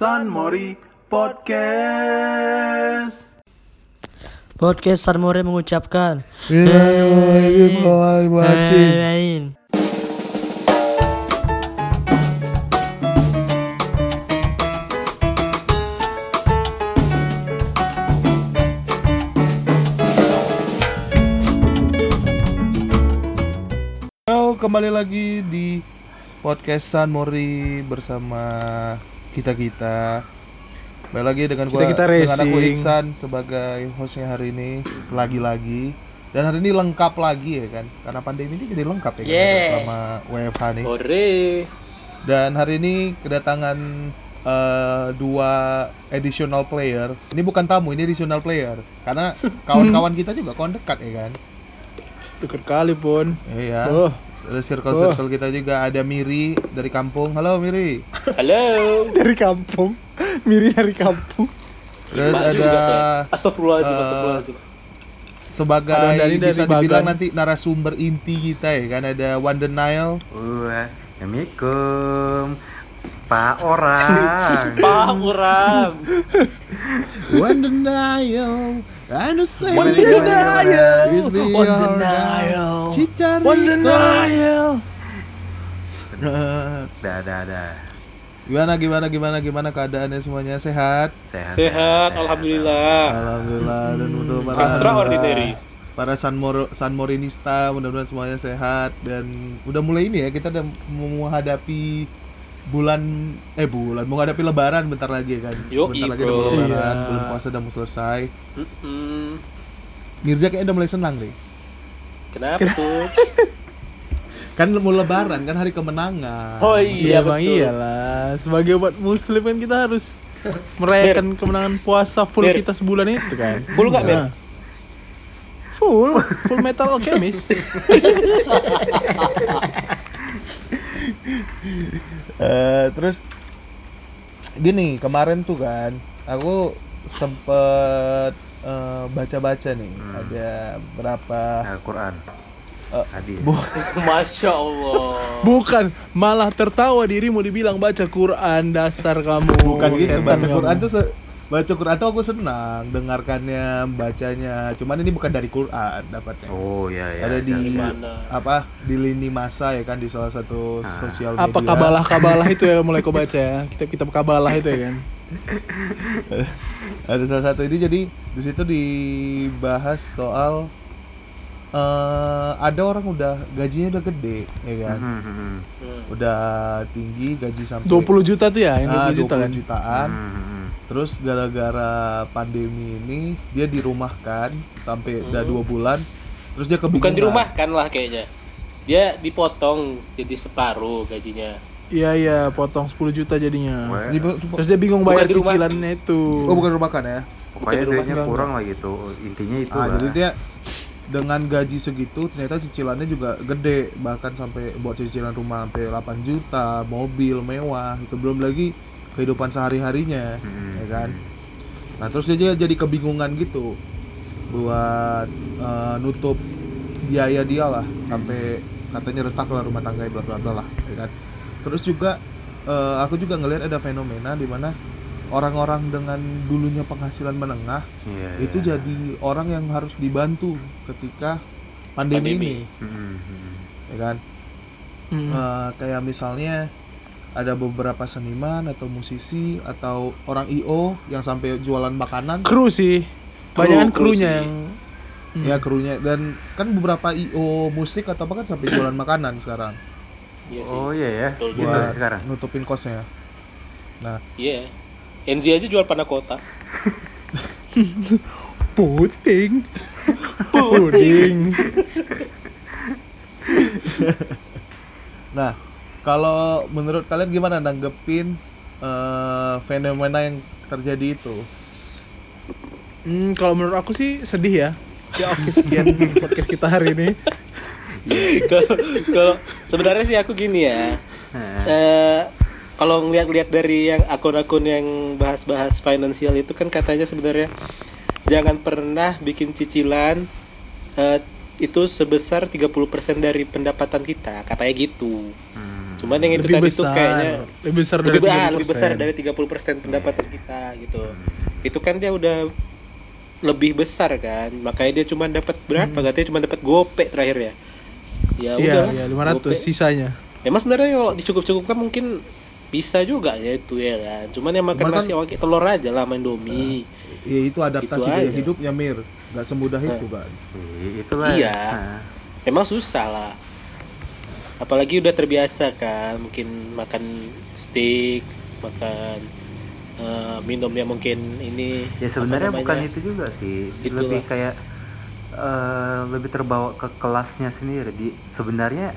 San Mori Podcast. Podcast Sarmore mengucapkan Bismillahirrahmanirrahim. Halo, kembali lagi di podcast San Mori bersama kita kita. Kembali lagi dengan gua Kita-kita dengan aku. Iksan sebagai hostnya hari ini lagi-lagi dan hari ini lengkap lagi ya kan karena pandemi ini jadi lengkap ya kan Yeah. sama WFH nih Ore. dan hari ini kedatangan eh, dua additional player ini bukan tamu ini additional player karena kawan-kawan kita juga kawan dekat ya kan Dekat kali pun. iya Oh, ada circle circle kita juga ada Miri dari kampung halo Miri Halo. dari kampung. Miri dari kampung. terus Mbak ada. Astagfirullahaladzim, eh, astagfirullahi sebagai Ada dari- dari bisa dibilang Bagan. nanti narasumber inti kita ya kan ada Wonder Nile Wah, Assalamualaikum Pak orang Pak orang. Wonder Nile I know say Wonder Nile. With me On are denial Cicarito. On denial Dah, dah, dah Gimana gimana gimana gimana keadaannya semuanya sehat? Sehat, Sehat, alhamdulillah. Alhamdulillah dan untuk para Extraordinary. para Sanmor Sanmorinista mudah-mudahan semuanya sehat dan udah mulai ini ya kita udah menghadapi bulan eh bulan mau menghadapi lebaran bentar lagi ya kan. Yoi, bentar lagi bro. udah mau lebaran, Iya. bulan puasa udah mau selesai. Mm-mm. Mirza kayaknya udah mulai senang deh. Kenapa tuh? Kan mau lebaran kan hari kemenangan. Oh Iya, iya, bang betul. iyalah. Sebagai umat muslim kan kita harus merayakan kemenangan puasa full Mir. kita sebulan itu kan. Full nggak, Mir? Nah. Full, full metal alchemist. Eh, terus gini kemarin tuh kan aku sempet eh, baca-baca nih Hmm. ada berapa Al-Quran Hadis Masya Allah. Bukan, malah tertawa dirimu dibilang baca Quran dasar kamu. bukan gitu baca kamu. Quran tuh se- baca Quran tuh aku senang dengarkannya bacanya cuman ini bukan dari Quran dapatnya Oh, iya, iya ada di siap, siap. Mana? apa di lini masa ya kan di salah satu Ah. sosial media Apa kabalah-kabalah itu ya mulai kau baca ya? Kitab kitab kabalah itu ya kan. ada salah satu ini jadi di situ dibahas soal eh ada orang udah gajinya udah gede ya kan Hmm, hmm, udah tinggi gaji sampai 20 juta tuh ya, yang 20 ah, juta 20 kan. jutaan Hmm, hmm, hmm. Terus gara-gara pandemi ini dia dirumahkan sampai udah dua bulan terus dia kebingungan Bukan di rumah kan lah kayaknya. Dia dipotong jadi separuh gajinya. Iya iya, potong 10 juta jadinya. Terus dia bingung Bukan bayar rumah. cicilannya itu. oh bukan rumah kan ya Pokoknya bukan di rumah, duitnya enggak, kurang lah gitu Intinya itu ah, lah jadi dia dengan gaji segitu ternyata cicilannya juga gede bahkan sampai buat cicilan rumah sampai 8 juta mobil mewah itu belum lagi kehidupan sehari harinya Hmm, ya kan nah terus dia jadi kebingungan gitu buat eh, nutup biaya dia lah sampai katanya retak lah rumah tangga bla bla bla lah ya kan terus juga eh, aku juga ngelihat ada fenomena di mana orang-orang dengan dulunya penghasilan menengah Iya, itu iya. jadi orang yang harus dibantu ketika pandemi, Pandemi. ini Hmm, hmm. ya kan Hmm. Eh, kayak misalnya ada beberapa seniman atau musisi atau orang IO yang sampai jualan makanan Kru sih. Kru, Banyakan kru krunya sih. yang Hmm. ya krunya dan kan beberapa IO musik atau apa kan sampai jualan makanan sekarang Iya sih. Oh iya ya Betul Gitu buat sekarang nutupin kosnya nah Iya. Enzi aja jual panna kota. puting. Puding. nah kalau menurut kalian gimana nanggepin eh, fenomena yang terjadi itu Hmm, kalau menurut aku sih sedih ya. Ya oke sekian podcast kita hari ini. Kalau kalau sebenarnya sih aku gini ya. Eh, kalau ngeliat-liat dari yang akun-akun yang bahas-bahas finansial itu kan katanya sebenarnya jangan pernah bikin cicilan eh, itu sebesar 30% dari pendapatan kita, katanya gitu. Hmm. Cuman yang itu lebih tadi besar tuh kayaknya lebih besar dari lebih, ah, lebih 30%. besar dari 30% pendapatan kita gitu. Itu kan dia udah lebih besar kan. Makanya dia cuma dapat berapa? Katanya cuma dapat gope terakhir ya. Ya iya udah. iya 500 sisanya Memang sebenarnya kalau dicukup-cukupkan mungkin bisa juga ya itu ya kan. Cuman yang makan Cuman kan- nasi awak telur aja lah main Indomie. ya itu adaptasi Itu gaya hidupnya mir nggak semudah itu kan itulah Iya. Nah, Memang susah lah. Apalagi udah terbiasa kan, mungkin makan steak, makan eh, minumnya mungkin ini. ya sebenarnya bukan itu juga sih Itulah. lebih kayak eh, lebih terbawa ke kelasnya sendiri di sebenarnya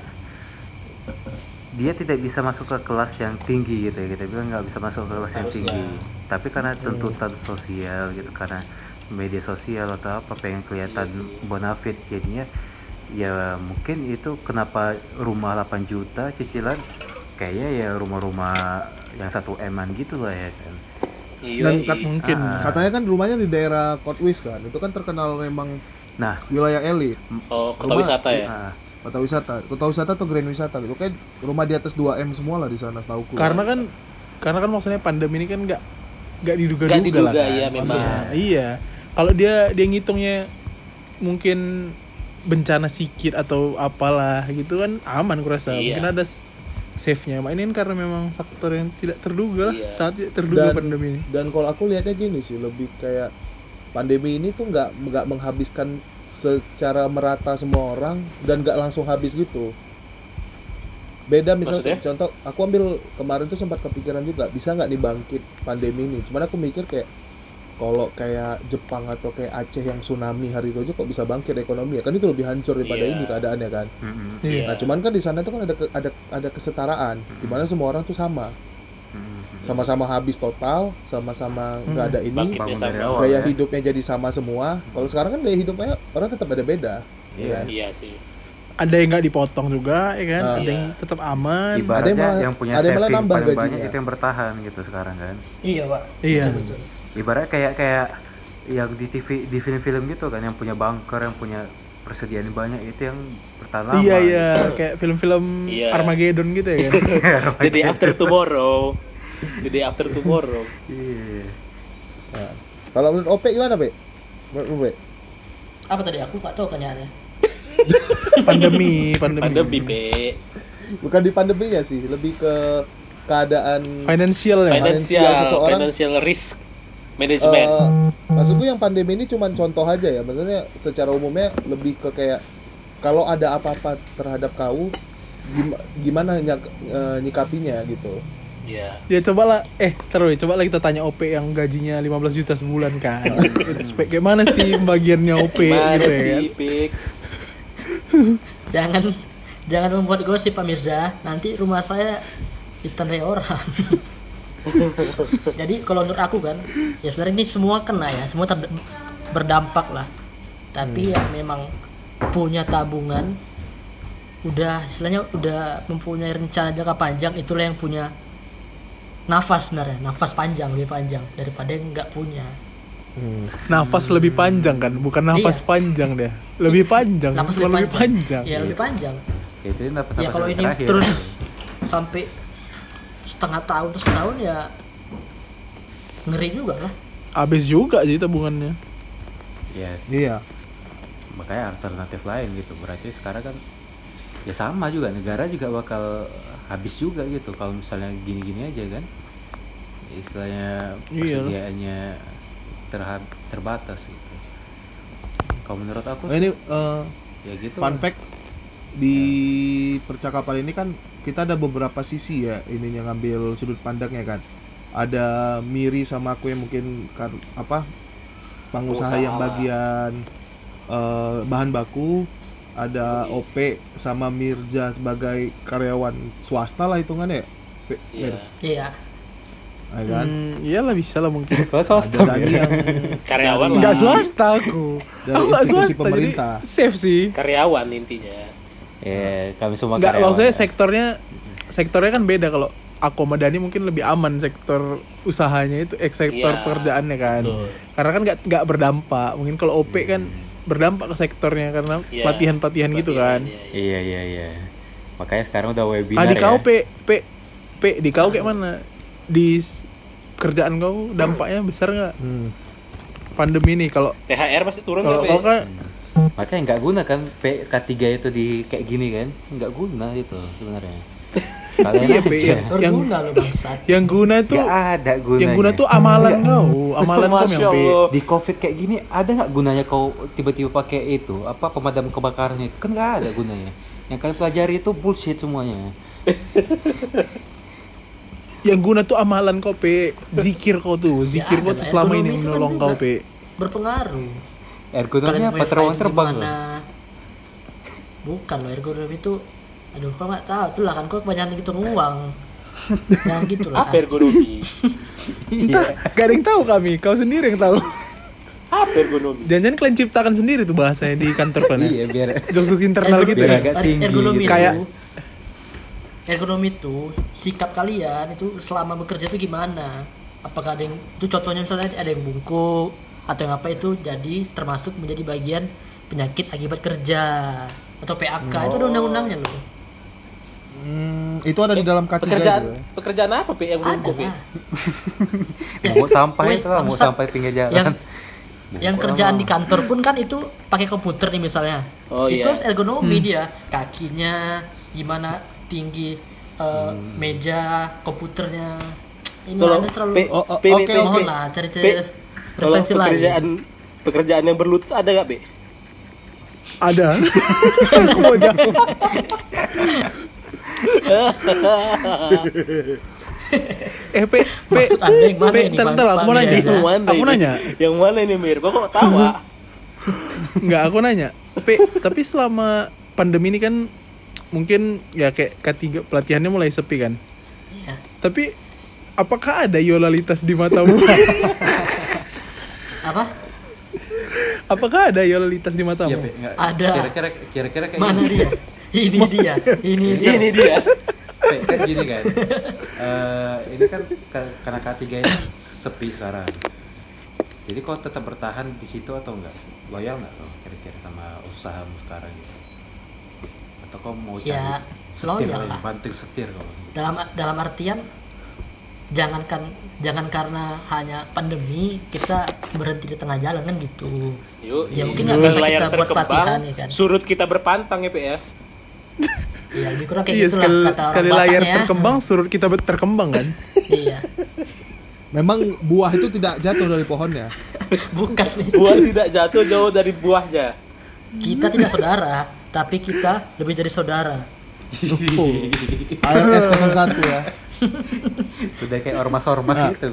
dia tidak bisa masuk ke kelas yang tinggi gitu ya kita bilang nggak bisa masuk ke kelas yang Haruslah. tinggi tapi karena tuntutan sosial gitu karena media sosial atau apa pengen kelihatan bonafit jadinya ya mungkin itu kenapa rumah 8 juta cicilan kayaknya ya rumah-rumah yang satu eman gitu lah ya kan Iya, dan iya. kat- mungkin Ah. katanya kan rumahnya di daerah Kotwis kan itu kan terkenal memang nah wilayah elit Oh, kota Rumah- wisata ya? ah, kota wisata kota wisata atau grand wisata gitu kan rumah di atas 2 m semua lah di sana setahu karena kan karena kan maksudnya pandemi ini kan nggak nggak diduga-duga Nggak diduga, lah kan. iya, memang. Maksudnya, iya kalau dia dia ngitungnya mungkin bencana sikit atau apalah gitu kan aman kurasa Iya. mungkin ada save-nya Mak, ini kan karena memang faktor yang tidak terduga lah Iya. saat tidak terduga Dan- pandemi ini dan kalau aku lihatnya gini sih lebih kayak pandemi ini tuh nggak nggak menghabiskan secara merata semua orang dan nggak langsung habis gitu beda misalnya Maksudnya? contoh aku ambil kemarin tuh sempat kepikiran juga bisa nggak dibangkit pandemi ini cuman aku mikir kayak kalau kayak Jepang atau kayak Aceh yang tsunami hari itu aja kok bisa bangkit ekonomi ya kan itu lebih hancur daripada Iya. ini keadaannya kan mm-mm, Iya. nah cuman kan di sana tuh kan ada ke- ada ada kesetaraan di mana semua orang tuh sama sama-sama habis total sama-sama nggak ada ini sama. dari awal gaya ya. hidupnya jadi sama semua. Kalau sekarang kan gaya hidupnya orang tetap ada beda. Iya. kan? Iya sih. ada yang nggak dipotong juga ya kan Ah. ada Iya. yang tetap aman Ada ibaratnya yang malah- yang punya ada yang saving nambah paling banyak itu yang bertahan gitu sekarang kan Iya pak. Iya. Betul, betul. Ibaratnya kayak kayak yang di TV di film-film gitu kan yang punya bunker yang punya persediaan banyak itu yang bertahan lama iya iya kayak film-film Iya. Armageddon gitu ya kan The day after tomorrow. The day after tomorrow. Iya. Nah, kalau menurut OP gimana, Pe? Menurut OP? Apa tadi aku nggak tahu pertanyaannya. pandemi pandemi Pandemi, Pe. Bukan di pandeminya sih, lebih ke keadaan financial ya Financial, seseorang- financial risk management. Eh, maksudku yang pandemi ini cuma contoh aja ya. Maksudnya secara umumnya lebih ke kayak kalau ada apa-apa terhadap kau gim- gimana nyak- eh, nyikapinya gitu. Iya. Ya coba lah, eh terus coba lah kita tanya OP yang gajinya 15 juta sebulan kan. Spek gimana sih pembagiannya OP Gimana gitu ya kan? sih, Pix? Jangan jangan membuat gosip Pak Mirza. Nanti rumah saya ditandai orang. Jadi kalau menurut aku kan, ya sebenarnya ini semua kena ya, semua ter- berdampak lah. Tapi ya memang punya tabungan, udah istilahnya udah mempunyai rencana jangka panjang, itulah yang punya nafas sebenarnya, nafas panjang lebih panjang daripada yang nggak punya. Nafas lebih panjang kan, bukan nafas Iya. panjang deh. Lebih panjang, Nafas lebih lebih panjang. Ya lebih panjang. itu dapat ya kalau ini terus sampai setengah tahun terus setahun ya ngeri juga lah. Habis juga sih tabungannya. ya Iya. makanya alternatif lain gitu. Berarti sekarang kan ya sama juga. Negara juga bakal habis juga gitu. Kalau misalnya gini-gini aja kan. Istilahnya Iya. persediaannya terhad terbatas gitu. Kalau menurut aku Nah, ini eh, ya gitu. fun fact. Di percakapan ini kan kita ada beberapa sisi ya ininya ngambil sudut pandangnya kan ada Miri sama aku yang mungkin kar- apa pengusaha yang Pengusaha. bagian eh, bahan baku ada OP sama Mirza sebagai karyawan swasta lah hitungannya ya Iya. Iya ya kan Hmm, iyalah bisa lah mungkin. ada Dani yang Karyawan lah. Enggak swasta aku. Dari Aku swasta jadi pemerintah. safe sih. Karyawan intinya. Ya kami semua Enggak, karyawan maksudnya ya. sektornya sektornya kan beda kalau aku sama Dani mungkin lebih aman sektor usahanya itu eh, sektor Iya, pekerjaannya kan. betul. Karena kan nggak nggak berdampak. Mungkin kalau OP kan berdampak ke sektornya karena Iya, pelatihan-pelatihan gitu kan. Iya, iya. iya iya iya Makanya sekarang udah webinar Ah, di kau ya. P, P, P, di kau kayak mana? Di kerjaan kau dampaknya besar nggak Hmm. pandemi nih? Kalau THR pasti turun kalau nggak kau Pe? kan Makanya nggak guna kan P K3 itu di kayak gini kan? Nggak guna itu sebenarnya. Kalian Iya, P, aja. Yang- berguna lo bangsat yang guna tuh Nggak ada gunanya. yang guna tuh amalan kau, amalan kau yang. Allah. di covid kayak gini ada nggak gunanya kau tiba-tiba pakai itu apa pemadam kebakaran itu kan nggak ada gunanya yang kalian pelajari itu bullshit semuanya Yang guna tuh amalan kau P, zikir kau tuh, zikir Ya, kau tuh selama ini itu kan menolong kau P. berpengaruh ergonomi apa wifi terbang itu terbang gimana? bukan loh ergonomi itu aduh kau nggak tahu tuh lah kan kau kebanyakan gitu uang jangan gitu lah Apa ergonomi? Entah, gak ada yang tahu kami, kau sendiri yang tahu. Apa ergonomi? Jangan-jangan kalian ciptakan sendiri tuh bahasanya di kantor kalian. iya biar Jokes internal Ergonomi- gitu biar ya. agak er- tinggi ergonomi gitu. itu Kayak- ergonomi itu sikap kalian itu selama bekerja itu gimana apakah ada yang itu contohnya misalnya ada yang bungkuk atau yang apa itu jadi termasuk menjadi bagian penyakit akibat kerja atau PAK itu ada undang-undangnya loh. Hmm, itu ada di dalam K3 Pekerjaan juga. pekerjaan apa Pe yang ada lah mau sampah Weh, itu lah mau sampai pinggir jalan. yang yang kerjaan di kantor pun kan itu pakai komputer nih misalnya. Oh, itu iya. harus ergonomi dia. Kakinya gimana tinggi eh, meja komputernya. Ini terlalu Oh, oh, oke, Pe, mohon Pe. lah cari-cari kalau referensi lain pekerjaan pekerjaan yang berlutut ada gak Pe? Ada. Aku mau jawab. eh P, P, Maksud Anda yang mana P, ini, ntar, Bang? ntar, aku mau nanya. Biasa. Yang mana Aku ini? nanya. Yang mana ini Mir? Kok kok tawa? Enggak, aku nanya. P, tapi selama pandemi ini kan mungkin ya kayak K3 pelatihannya mulai sepi kan. Iya. Tapi apakah ada yolalitas di matamu? apa? Apakah ada yolalitas di matamu? Iya, Pe, nggak- Ada. kira-kira kira-kira kayak mana dia? Ini dia. Ini dia Ini dia. Pe, kan gini kan. Eh, ini kan ka- karena K3 ini sepi sekarang. Jadi kau tetap bertahan di situ atau enggak loyal nggak kau kira-kira sama usahamu sekarang gitu atau kau mau cari Ya, setir loyal lah. banting setir kau? Dalam dalam artian jangankan jangan karena hanya pandemi kita berhenti di tengah jalan kan gitu Yuk, Ya, mungkin nggak bisa layar kita buat terkembang, pelatihan, ya kan? surut kita berpantang ya Pe ya. ya lebih kurang kayak Iya, gitulah sekali, kata orang sekali Batak layar ya terkembang, surut kita ber- terkembang kan? iya Memang buah itu tidak jatuh dari pohonnya. bukan itu Buah tidak jatuh jauh dari buahnya. kita tidak saudara tapi kita lebih dari saudara ARS 01 ya. sudah kayak ormas-ormas Nah. gitu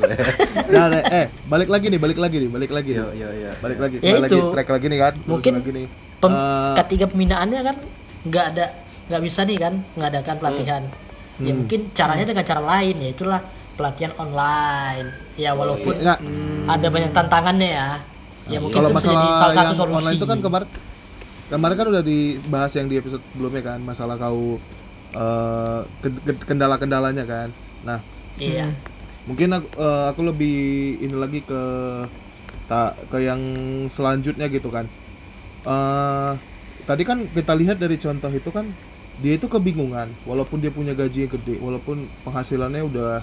Nah, nah, eh, balik lagi nih, balik lagi nih, balik lagi nih. yo yo yo Balik lagi, Ya balik lagi itu. track lagi nih kan. Terus Mungkin lagi nih. Pem, Eh, ketiga pembinaannya kan nggak ada nggak bisa nih kan mengadakan pelatihan ya Hmm. mungkin caranya dengan cara lain ya itulah pelatihan online ya walaupun Nggak, ada banyak tantangannya ya ya mungkin kalau itu bisa masalah jadi salah satu solusi online itu kan kemarin kemarin kan udah dibahas yang di episode sebelumnya kan masalah kau eh, ke- kendala-kendalanya kan. Nah, iya mungkin aku, eh, aku lebih ini lagi ke tak ke yang selanjutnya gitu kan eh tadi kan kita lihat dari contoh itu kan dia itu kebingungan walaupun dia punya gaji yang gede walaupun penghasilannya udah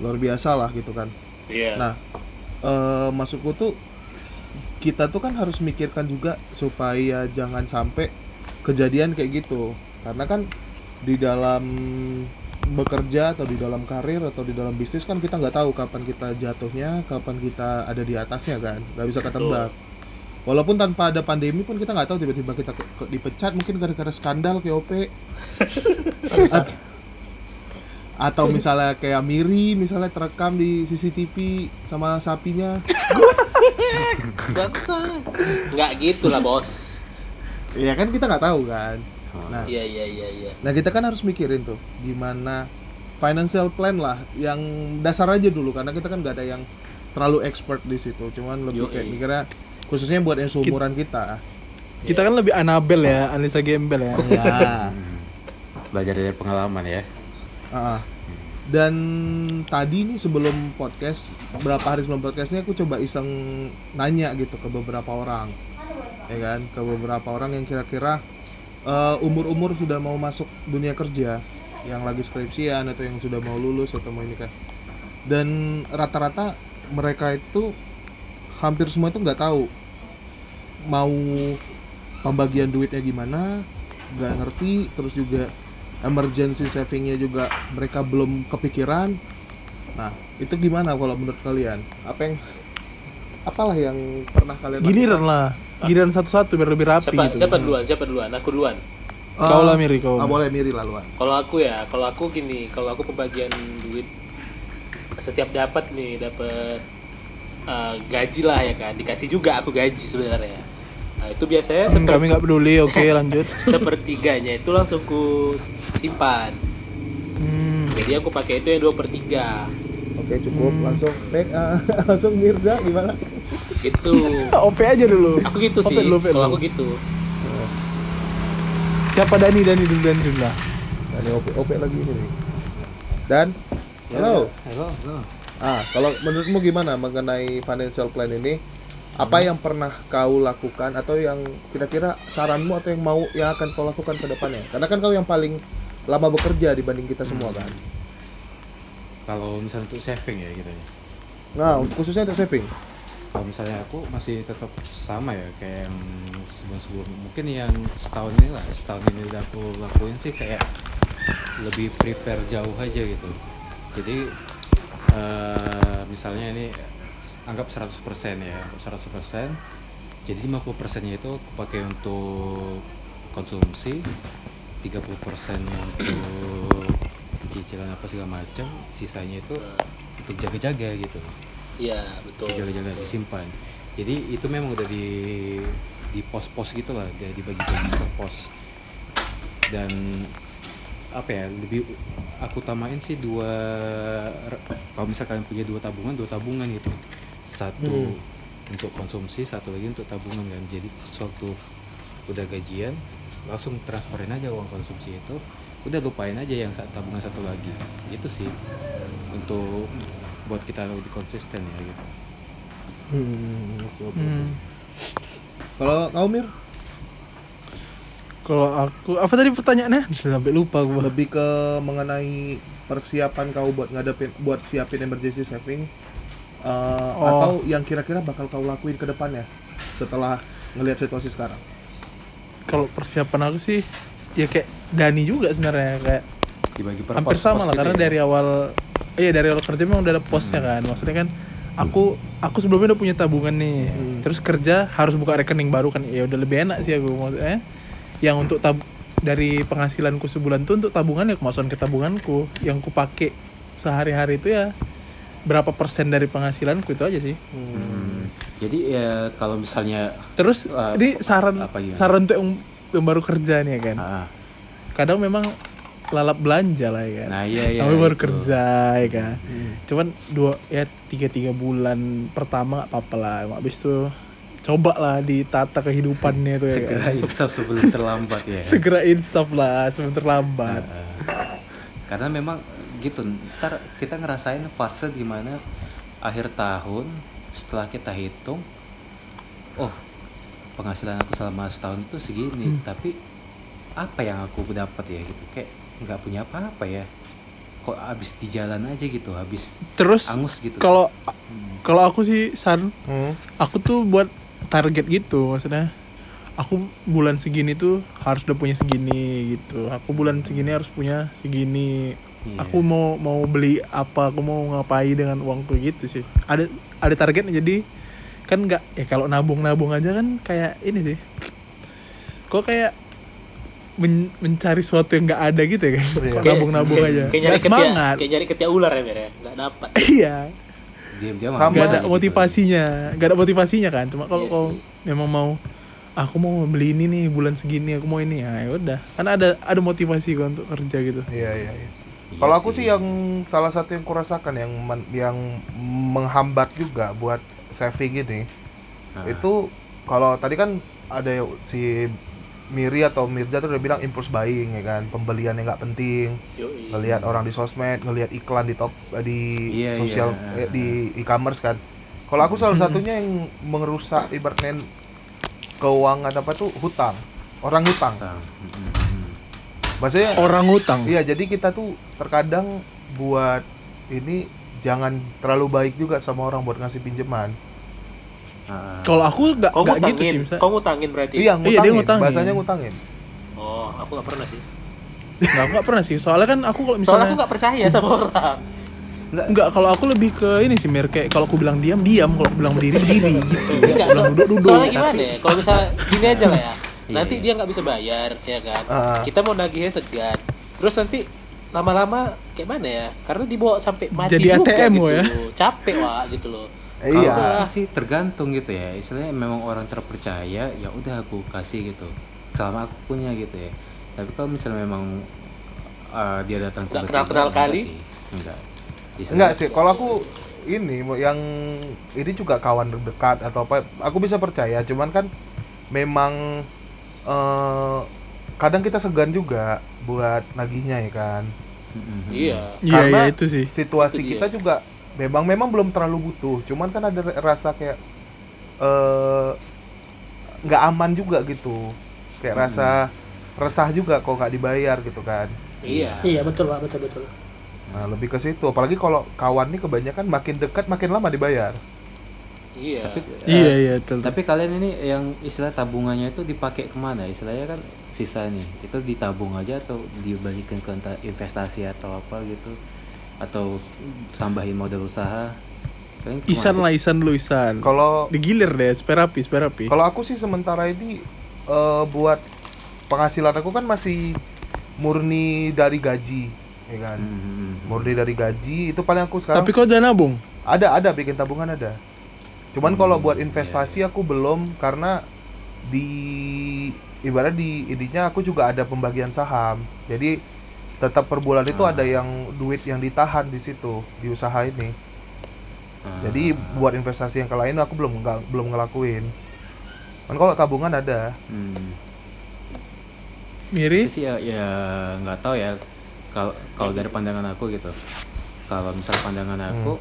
luar biasa lah gitu kan Iya. nah eh maksudku tuh kita tuh kan harus mikirkan juga supaya jangan sampai kejadian kayak gitu. Karena kan di dalam bekerja atau di dalam karir atau di dalam bisnis kan kita nggak tahu kapan kita jatuhnya kapan kita ada di atasnya kan. Nggak bisa ketebak. Walaupun tanpa ada pandemi pun kita nggak tahu tiba-tiba kita ke- ke- dipecat mungkin gara-gara skandal KOP atau misalnya kayak Miri misalnya terekam di CCTV sama sapinya Baksa. Nggak gitu lah bos. ya kan kita nggak tahu kan nah Iya iya iya iya. nah kita kan harus mikirin tuh gimana financial plan lah yang dasar aja dulu karena kita kan nggak ada yang terlalu expert di situ cuman lebih Yoi. kayak mikirnya khususnya buat yang seumuran kita Kita kan lebih Anabel ya, Anissa Gembel ya. ya belajar dari pengalaman ya Ah. Dan tadi nih sebelum podcast, beberapa hari sebelum podcast ini aku coba iseng nanya gitu ke beberapa orang, ya kan, ke beberapa orang yang kira-kira eh, umur-umur sudah mau masuk dunia kerja yang lagi skripsian atau yang sudah mau lulus atau mau ini kan. Dan rata-rata mereka itu hampir semua itu nggak tahu mau pembagian duitnya gimana nggak ngerti terus juga emergency savingnya juga mereka belum kepikiran nah itu gimana kalau menurut kalian apa yang apalah yang pernah kalian Giliran lah. Giliran satu-satu biar lebih rapi Siapa gitu. siapa duluan? Siapa duluan? Aku duluan. lakukan? Kau lah Miri kau. ah, boleh miri laluan Kalau aku ya, kalau aku gini, kalau aku pembagian duit setiap dapat nih, dapat eh, gaji lah ya kan, dikasih juga aku gaji sebenarnya. Nah itu biasanya Hmm, seper, Kami nggak peduli. Oke lanjut. sepertiganya itu langsung ku simpan. Hmm. Jadi aku pakai itu yang dua per tiga, oke cukup langsung Nek, ah, langsung Mirza gimana gitu. OP aja dulu. Aku gitu OP sih, dulu, kalau dulu. aku gitu. Siapa Dani Dani dulu Dani dulu lah. Ini OP, OP lagi ini nih. Dan, halo. Halo, halo. Ah, kalau menurutmu gimana mengenai financial plan ini? Apa yang pernah kau lakukan atau yang kira-kira saranmu atau yang mau yang akan kau lakukan ke depannya? Karena kan kau yang paling lama bekerja dibanding kita semua kan. Kalau misalnya untuk saving ya gitu ya. Nah, khususnya untuk saving. Kalau misalnya aku masih tetap sama ya kayak yang sebelum-sebelum mungkin yang setahun ini lah setahun ini udah aku lakuin sih kayak lebih prepare jauh aja gitu. Jadi eh, misalnya ini anggap 100% ya, anggap 100%. Jadi 50% nya itu aku pakai untuk konsumsi, 30% nya untuk cicilan apa segala macam, sisanya itu untuk jaga-jaga gitu. Iya betul. jaga-jaga disimpan. Jadi itu memang udah di di pos-pos gitu lah dia dibagi-bagi per pos. Dan apa ya lebih aku tamain sih dua kalau misalkan kalian punya dua tabungan dua tabungan gitu satu untuk konsumsi satu lagi untuk tabungan kan jadi suatu udah gajian langsung transferin aja uang konsumsi itu udah lupain aja yang tabungan satu lagi itu sih untuk buat kita lebih konsisten ya gitu Hmm. Hmm. Kalau kau Mir, Kalau aku apa tadi pertanyaannya? Sampai lupa gua. lebih ke mengenai persiapan kau buat ngadepin buat siapin emergency saving eh, Oh. atau yang kira-kira bakal kau lakuin ke depannya setelah ngelihat situasi sekarang. Kalau persiapan aku sih ya kayak Dani juga sebenarnya kayak dibagi per hampir pos- sama pos lah karena ya. dari awal iya dari awal kerja memang udah ada posnya kan. Maksudnya kan aku aku sebelumnya udah punya tabungan nih. Terus kerja harus buka rekening baru kan. Ya udah lebih enak sih aku maksudnya. Yang untuk tab dari penghasilanku sebulan tuh untuk tabungan ya kemasukan ke tabunganku. Yang ku pakai sehari-hari itu ya berapa persen dari penghasilanku itu aja sih Hmm. jadi ya kalau misalnya terus Uh, ini saran apa gimana? saran untuk yang, yang baru kerja nih ya kan ah, kadang memang lalap belanja lah ya kan nah iya iya Tapi baru itu. kerja ya kan. Cuman dua ya tiga tiga bulan pertama nggak apa-apa lah. Habis itu coba lah ditata kehidupannya tuh ya segera kan. insaf sebelum terlambat ya Segera insaf lah sebelum terlambat. Ah. karena memang gitu ntar kita ngerasain fase di mana akhir tahun setelah kita hitung oh penghasilan aku selama setahun itu segini Hmm. tapi apa yang aku dapat ya gitu kayak nggak punya apa-apa ya kok habis di jalan aja gitu habis Terus angus gitu kalau Hmm. kalau aku sih san Hmm. aku tuh buat target gitu maksudnya aku bulan segini tuh harus udah punya segini gitu aku bulan segini harus punya segini Iya. aku mau mau beli apa aku mau ngapain dengan uangku gitu sih ada ada targetnya jadi kan nggak ya kalau nabung nabung aja kan kayak ini sih kok kayak men- mencari sesuatu yang nggak ada gitu ya kan Kok nabung nabung kayak- aja Kayak nyari semangat kayak nyari ketiak ular ya Mer ya, nggak dapat. iya diam-diam Sama. habis ada gitu. motivasinya nggak ada motivasinya kan cuma kalau Iya kau memang mau aku mau beli ini nih bulan segini aku mau ini ya ya udah kan ada ada motivasi gua untuk kerja gitu Iya iya. iya. Iya Kalau aku sih yang salah satu yang kurasakan yang men- yang menghambat juga buat saving ini Ah. itu kalau tadi kan ada si Miri atau Mirza tuh udah bilang impulse buying ya kan pembelian yang nggak penting Yoi. ngelihat orang di sosmed ngelihat iklan di top di Iya, sosial iya. eh, di e-commerce kan kalau aku salah satunya yang merusak ibaratnya keuangan apa tuh hutang orang hutang. Utang. Maksudnya Orang utang. Iya, jadi kita tuh terkadang buat ini jangan terlalu baik juga sama orang buat ngasih pinjaman. Ah, Kalau aku nggak gitu sih ngutangin, misalnya. kau ngutangin berarti. Iya, Iya, ngutangin. dia ngutangin. Bahasanya ngutangin. Oh, aku nggak pernah sih. Nggak, aku nggak pernah sih. Soalnya kan aku kalau Soalnya misalnya aku nggak percaya sama orang. Enggak, kalau aku lebih ke ini sih Mir kayak kalau aku bilang diam diam, kalau aku bilang berdiri berdiri gitu. Enggak, bilang so- duduk duduk. soalnya gimana ya? Kalau misalnya gini aja lah ya. Nanti Iya. dia nggak bisa bayar, ya kan? Ah. Kita mau nagihnya segan. Terus nanti lama-lama kayak mana ya? Karena dibawa sampai mati Jadi juga ATM gitu. ya? Capek wah gitu loh. Eh, Kalau iya. aku sih tergantung gitu ya. Istilahnya memang orang terpercaya, ya udah aku kasih gitu. Selama aku punya gitu ya. Tapi kalau misalnya memang uh, dia datang Nggak tiba-tiba, kenal-kenal enggak kali? sih. Enggak. Enggak sih, kalau aku ini yang ini juga kawan dekat atau apa, aku bisa percaya. Cuman kan memang eh, kadang kita segan juga buat nagihnya ya kan. Mm. Iya. Iya, Karena iya itu sih. Situasi Itu dia. kita juga memang memang belum terlalu butuh. Cuman kan ada rasa kayak eh nggak aman juga gitu. Kayak rasa resah juga kok nggak dibayar gitu kan. Iya. Iya betul pak, betul betul. Nah, lebih ke situ. Apalagi kalau kawan nih kebanyakan makin dekat makin lama dibayar. Iya. Tapi Iya, eh, iya, betul. Tapi kalian ini yang istilah tabungannya itu dipakai ke mana? Istilahnya kan sisa nih, itu ditabung aja atau dibalikin ke entah investasi atau apa gitu? Atau tambahin modal usaha? Kalian? Isan lah, Isan dulu Isan. Kalau Digilir deh, sperapi, sperapi. Kalau aku sih sementara ini eh, buat penghasilan aku kan masih murni dari gaji, ya kan. Hmm, hmm, hmm. Murni dari gaji itu paling aku sekarang Tapi kau udah nabung? ada ada bikin tabungan ada. Cuman Hmm, kalau buat iya. investasi aku belum karena di ibarat di ininya aku juga ada pembagian saham. Jadi tetap per bulan itu Ah. ada yang duit yang ditahan di situ di usaha ini. Ah. Jadi buat investasi yang ke lain aku belum nggak belum ngelakuin. Kan kalau tabungan ada. Hmm. Miri? Sih ya, ya nggak tahu ya. Kalau kalau dari pandangan aku gitu. Kalau misal pandangan aku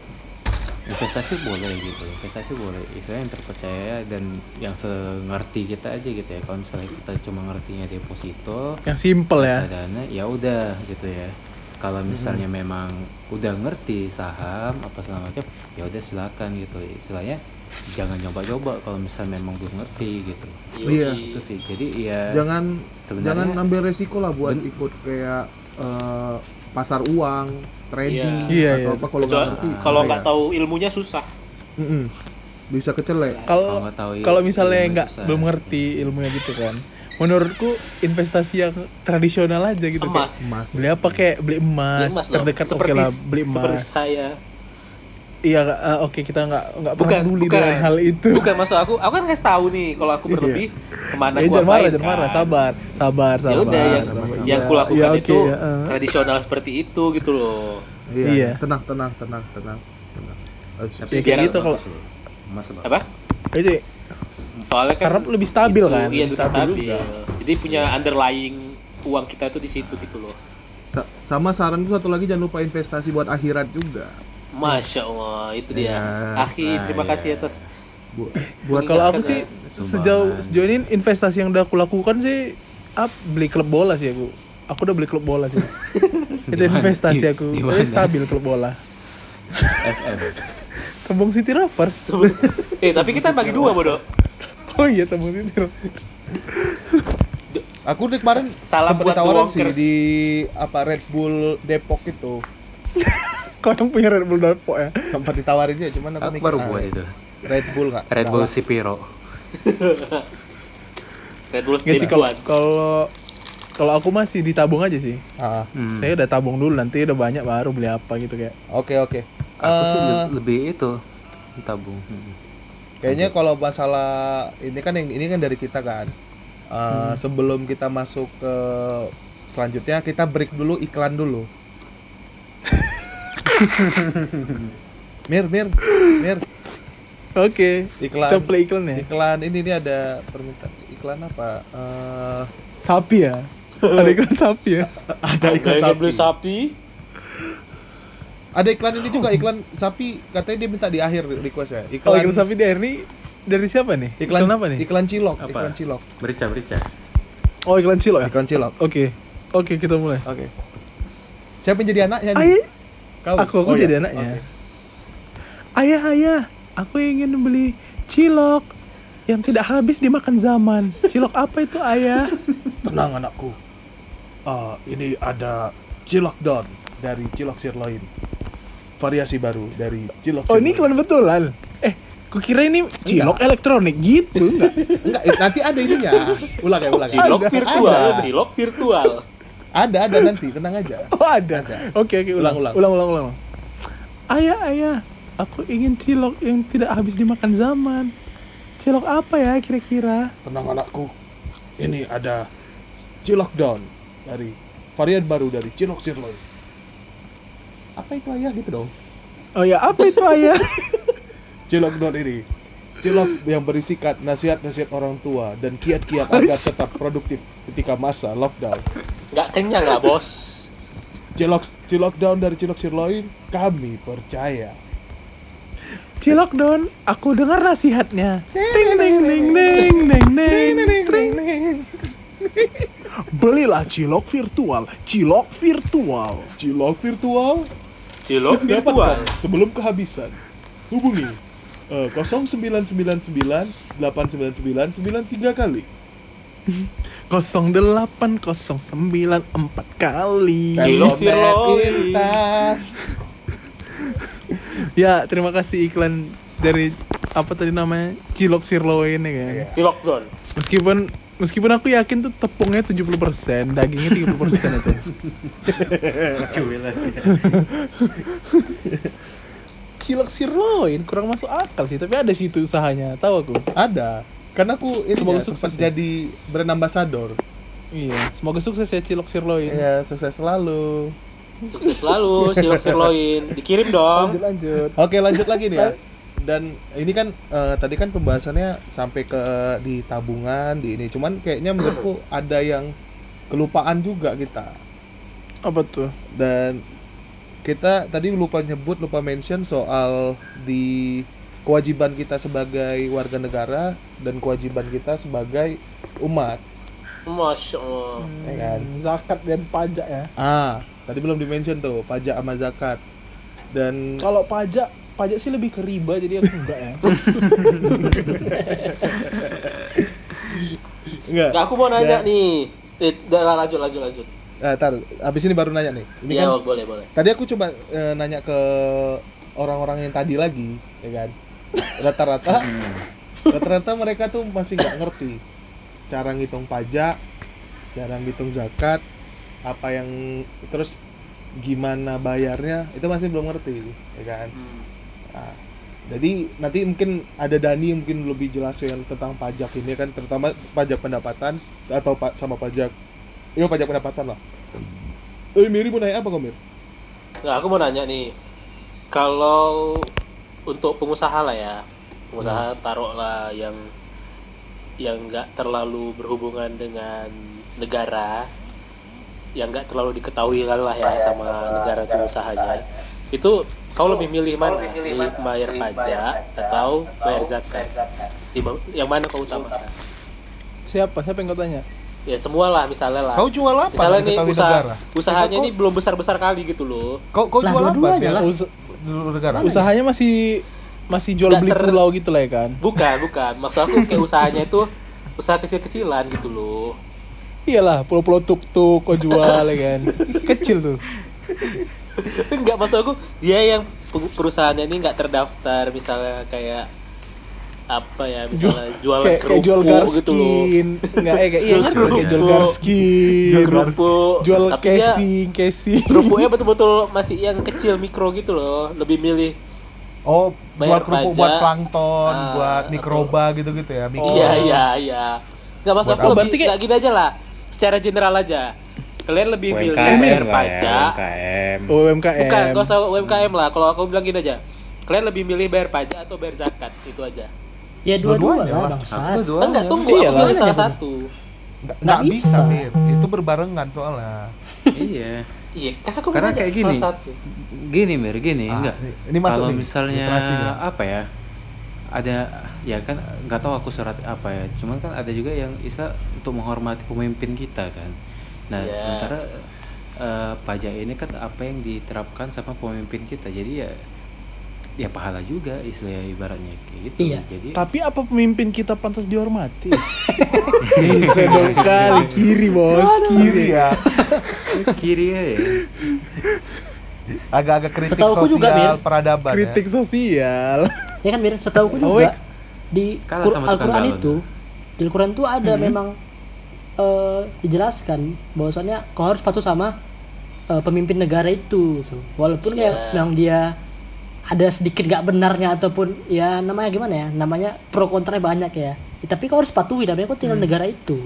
investasi boleh gitu. Investasi boleh. Istilahnya yang terpercaya dan yang sengerti kita aja gitu ya. Kalau misalnya kita cuma ngertinya deposito, Yang simple ya. reksadana, ya udah gitu ya. Kalau misalnya memang udah ngerti saham apa segala macam, ya udah silakan gitu. Istilahnya jangan coba-coba kalau misalnya memang belum ngerti gitu. Iya. Itu sih. Jadi ya jangan sebenarnya- jangan ambil resiko lah buat Ben- ikut kayak eh, pasar uang, trading Iya. Iya, atau iya. apa kalau nggak ngerti. kalau bahaya. nggak tahu ilmunya susah. Mm-mm. bisa kecelek. kalau Kalau tahu kalau misalnya nggak belum ngerti ilmunya gitu kan. Menurutku investasi yang tradisional aja gitu Emas. kayak Emas. beli apa kayak beli emas, Beli emas terdekat oke seperti lah beli seperti emas. saya. Iya eh, oke kita nggak nggak Bukan, peduli bukan. dengan hal itu. Bukan maksud aku, aku kan kasih tahu nih kalau aku berlebih ke mana Ya, gua jangan marah, main jangan kan. marah, sabar, sabar, sabar. Ya udah yang sabar. yang Ya, kulakukan ya, oke, itu ya, eh. tradisional seperti itu gitu loh. Iya. Iya. Tenang, tenang, tenang, tenang. tenang. Tapi Ya, kayak gitu kalau- bagus. Apa? Itu Soalnya kan Karena lebih stabil itu, kan, Iya, lebih stabil stabil. Jadi punya underlying uang kita itu di situ gitu loh. sa- sama saran satu lagi jangan lupa investasi buat akhirat juga. Masya Allah, itu dia. Ya. Akhi, Nah, terima iya. kasih atas Bu- buat kalau aku sih ya. Sejauh sejauh ini investasi yang udah aku lakukan sih up beli klub bola sih aku. Aku udah beli klub bola sih. Itu investasi aku. di Tapi mana? stabil klub bola. FM Tembung City Rovers. Eh, tapi kita bagi dua, Bodoh. Oh iya Tembung City Rovers. Aku nih kemarin Salam sempet buat ditawarin sih di apa Red Bull Depok itu. Kau yang punya Red Bull Depok ya? Sempat ditawarin aja, cuman aku, aku mikir, baru ah, buat itu Red Bull nggak? Red Bull. Sipiro Red Bull Nggak sih kalau kalau kalau aku masih ditabung aja sih. Ah, Hmm. Saya udah tabung dulu nanti udah banyak baru beli apa gitu kayak. Oke oke. aku sih Eh, le- lebih itu tabung Hmm. Kayaknya kalau masalah ini kan yang ini kan dari kita kan. Eh, Sebelum kita masuk ke selanjutnya kita break dulu iklan dulu. Mir, Mir, Mir, Oke. iklan. Kita play iklan ya. Iklan ini nih ada permintaan iklan apa? Eh, Sapi ya. Ada iklan sapi ya. ada iklan sapi. beli sapi. Ada iklan ini juga iklan sapi katanya dia minta di akhir request ya. Oh, Iklan iklan sapi di air ini dari siapa nih? iklan, apa nih? Iklan cilok, Apa? iklan cilok. Berica berica Oh iklan cilok ya? Iklan cilok. Oke. Oke kita mulai. Oke. Siapa yang jadi anaknya nih? Ayah, Kau? aku aku Oh, jadi iya. anaknya. Oke. Ayah ayah, aku ingin beli cilok yang tidak habis dimakan zaman. Cilok apa itu ayah? Tenang anakku. Ah, ini ada cilok don dari cilok sirloin. Variasi baru dari cilok Oh ini sirloin. iklan betulan. Eh, kukira ini cilok elektronik gitu enggak? Enggak, nanti ada ininya. Ulang ya, ulang. ya. Cilok Ada, virtual, Ada, cilok virtual. Ada, ada nanti, tenang aja. Oh ada. Ada. Oke oke ulang Ulang, ulang ulang ulang. Ayah ayah, aku ingin cilok yang tidak habis dimakan zaman. Cilok apa ya kira-kira? Tenang anakku. Ini ada cilok don dari varian baru dari cilok sirloin. Apa itu ayah gitu dong? Oh ya apa itu ayah? Cilok don ini cilok yang berisikan nasihat-nasihat orang tua dan kiat-kiat agar tetap produktif ketika masa lockdown. Nggak kenyang nggak bos? Cilok cilok down dari cilok sirloin, kami percaya. Cilok don, aku dengar nasihatnya. Ting ding ding ding ding ding. Tring. Belilah cilok virtual, cilok virtual. Cilok virtual Cilok virtual. dapatkan sebelum kehabisan. Hubungi eh, 0999 899 93 kali. 08094 kali. Cilok Dompet sirloin. instan. Ya, terima kasih iklan dari apa tadi namanya? Cilok sirloin ya kan. Iya. Cilok don. Meskipun meskipun aku yakin tuh tepungnya 70%, dagingnya 30% itu. Cuy lagi. Cilok sirloin kurang masuk akal sih, tapi ada sih itu usahanya, tahu aku. Ada. Karena aku ini Semoga ya, sukses ya. jadi brand ambassador. Iya, semoga sukses ya cilok sirloin. Ya, sukses selalu. Sukses selalu, cilok sirloin. Dikirim dong. Lanjut lanjut. Oke, lanjut lagi nih ya. Dan ini kan eh, tadi kan pembahasannya sampai ke di tabungan, di ini. Cuman kayaknya menurutku ada yang kelupaan juga kita. Apa tuh? Dan kita tadi lupa nyebut, lupa mention soal di kewajiban kita sebagai warga negara dan kewajiban kita sebagai umat, Masya Allah. ya kan? Hmm, Zakat dan pajak ya. Ah, tadi belum dimention tuh pajak sama zakat. Dan Kalau pajak, pajak sih lebih ke riba jadi aku enggak ya. enggak. Nggak, aku mau nanya Dan- nih. Eh, lanjut lanjut lanjut. Eh, tar, abis ini baru nanya nih. Ini Iya, kan boleh boleh. tadi aku coba eh, nanya ke orang-orang yang tadi lagi, ya kan? Rata-rata, rata-rata mereka tuh masih nggak ngerti cara ngitung pajak, cara ngitung zakat, apa yang terus gimana bayarnya itu masih belum ngerti, ya kan? Hmm. Nah, jadi nanti mungkin ada Dani yang mungkin lebih jelas yang tentang pajak ini kan, terutama pajak pendapatan atau pa- sama pajak, iya pajak pendapatan lah. Eh, Miri mau nanya apa kok, Mir? Nggak, aku mau nanya nih. Kalau untuk pengusaha lah ya, pengusaha taruhlah yang yang nggak terlalu berhubungan dengan negara, yang nggak terlalu diketahui lah ya sama negara itu usahanya. Itu kau lebih milih mana? Di bayar pajak atau bayar zakat? Di, yang mana kau utamakan? Siapa? Siapa yang kau tanya? Ya semua lah misalnya lah. Kau jual apa? misalnya nih usaha negara? usahanya ini belum besar besar kali gitu loh. Kau kau Lah, jual apa? lah. Us- Dulu negara. usahanya masih masih jual beli ter- pulau gitu lah ya kan. Bukan, bukan. Maksud aku kayak usahanya itu usaha kecil-kecilan gitu loh. Iyalah, pulau-pulau tuk-tuk kau jual ya kan. Kecil tuh. Enggak, maksud aku dia yang perusahaannya ini nggak terdaftar misalnya kayak apa ya misalnya jual kayak, kayak jual kerupuk gitu loh garskin. Enggak, eh kayak iya kan kayak jual Kerupuk. garskin. kerupuk Jual tapi dia casing, casing. kerupuknya betul-betul masih yang kecil mikro gitu loh lebih milih Oh, Bayar buat kerupuk pajak. buat plankton, Ah, buat mikroba gitu-gitu ya. mikro. iya iya iya nggak Buat aku lebih kayak- nggak gini aja lah secara general aja kalian lebih milih UMKM bayar ya, pajak UMKM. UMKM. Bukan, gak usah UMKM lah. Kalau aku bilang gini aja, kalian lebih milih bayar pajak atau bayar zakat? Itu aja. Ya dua-dua Dua-duanya lah lah. bangsat. Enggak, tunggu. Iya aku lah. milih salah satu. Nggak, Nggak nggak bisa, bisa. Itu berbarengan soalnya. Iya. Iya, kan aku Karena kayak gini. Gini Mir, gini Ah, enggak. ini masuk Kalau nih, misalnya apa ya? Ada ya kan nggak tahu aku surat apa ya cuman kan ada juga yang istilah untuk menghormati pemimpin kita kan nah Ya. sementara eh, pajak ini kan apa yang diterapkan sama pemimpin kita jadi ya ya pahala juga istilah ibaratnya kayak gitu. Iya. jadi Tapi apa pemimpin kita pantas dihormati? Bisa dong kali kiri bos, kiri. Ya. Kiri ya. Agak-agak kritik Setahuku sosial juga, Mir. peradaban Kritik sosial. ya kan Mir? Setahu aku Oh, juga di Al-Quran itu di Al-Quran tuh ada memang eh, dijelaskan bahwasannya kau harus patuh sama eh, pemimpin negara itu gitu. walaupun ya memang dia ada sedikit gak benarnya ataupun ya namanya gimana ya namanya pro kontra banyak ya Ya, tapi kau harus patuhi namanya kau tinggal negara itu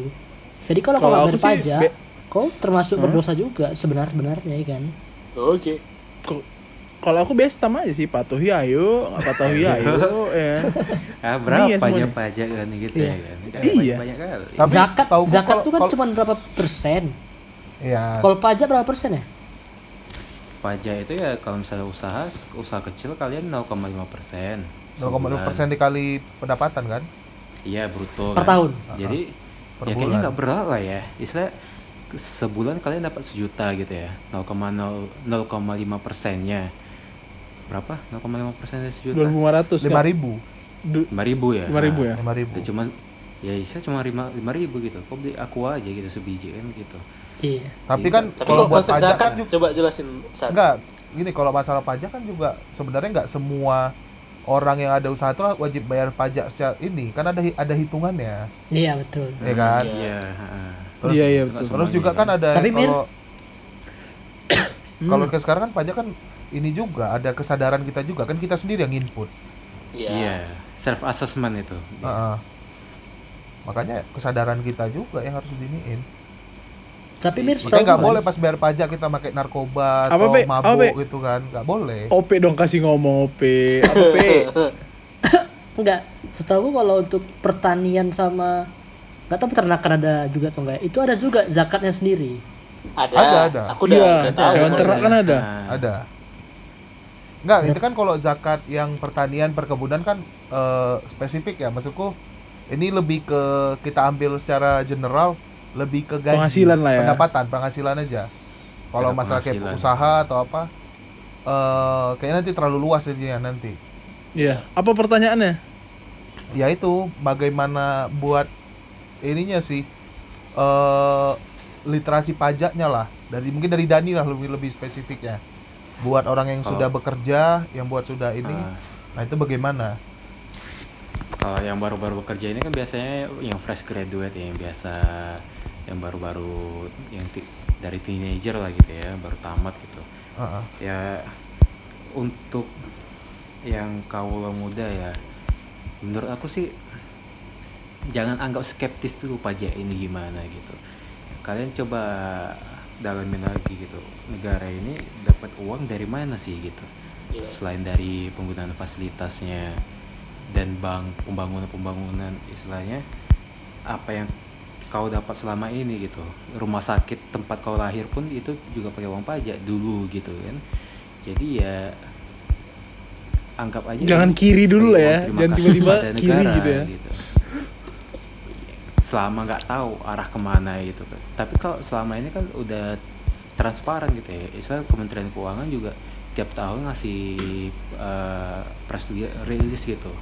jadi kalau kau bayar pajak be- kau termasuk berdosa juga sebenar-benarnya ya kan Oke. Kok- Kalau aku bestam aja sih patuhi ayo, nggak patuhi ayo ya. ah berapa Iya, pajak semuanya. pajak kan gitu Iya. ya kan Iya. banyak kali Tapi zakat zakat itu kan cuma berapa persen Iya. kalau pajak berapa persen ya pajak itu ya kalau misalnya usaha usaha kecil kalian 0,5 persen. 0,5 persen dikali pendapatan kan? Iya bruto Per kan. tahun? jadi Per ya bulan. kayaknya nggak berat lah ya. Istilah sebulan kalian dapat sejuta gitu ya. 0,0 0,5 persennya. Berapa? 0,5 persen dari sejuta? 2500 lima kan? ribu. Lima ribu ya? 5.000 ya? lima ribu. Nah, cuma ya isa cuma lima lima ribu gitu. Kok beli aqua aja gitu sebiji kan gitu iya tapi kan Tapi kalau buat pajak zakat kan juga coba jelasin San. enggak gini kalau masalah pajak kan juga sebenarnya nggak semua orang yang ada usaha itu wajib bayar pajak secara ini kan ada ada hitungannya iya betul ya kan Iya. iya heeh. Terus- Iya iya betul. terus juga kan ada Tapi, Mir- kalau kalau ke sekarang kan pajak kan ini juga ada kesadaran kita juga kan kita sendiri yang input Iya. iya self assessment itu Heeh. makanya kesadaran kita juga yang harus diniin tapi Mir makanya nggak boleh pas bayar pajak kita pakai narkoba Apa, atau Pe? Apa, mabuk Pe? gitu kan nggak boleh OP dong kasih ngomong OP. Apa P? enggak setahu gua kalau untuk pertanian sama nggak tahu peternakan ada juga atau enggak itu ada juga zakatnya sendiri Ada. Ada, ada. Aku udah, Iya, udah tahu. hewan ternak kan ada. Nah, ada nggak itu kan kalau zakat yang pertanian perkebunan kan eh, spesifik ya maksudku ini lebih ke kita ambil secara general lebih ke gaji Penghasilan lah ya. pendapatan penghasilan aja kalau masalah kayak usaha atau apa eh kayaknya nanti terlalu luas jadinya nanti Iya. Apa pertanyaannya? ya itu bagaimana buat ininya sih eh literasi pajaknya lah dari mungkin dari Dani lah lebih lebih spesifiknya buat orang yang Kalau- sudah bekerja yang buat sudah ini ah. nah itu bagaimana Kalau yang baru-baru bekerja ini kan biasanya yang fresh graduate ya, yang biasa yang baru-baru yang ti- dari teenager lah gitu ya, baru tamat gitu. Heeh. Ya untuk yang kaula muda ya, menurut aku sih jangan anggap skeptis dulu pajak ini gimana gitu. Kalian coba dalamin lagi gitu. Negara ini dapat uang dari mana sih gitu? Iya. selain dari penggunaan fasilitasnya dan bank pembangunan-pembangunan istilahnya apa yang kau dapat selama ini gitu. Rumah sakit tempat kau lahir pun itu juga pakai uang pajak dulu gitu kan. Jadi ya anggap aja Jangan kiri dulu lah ya. Jangan tiba-tiba kiri negara, gitu ya. selama nggak tahu arah ke mana gitu kan. Tapi kalau selama ini kan udah transparan gitu ya. Istilah Kementerian Keuangan juga tiap tahun ngasih eh, press release gitu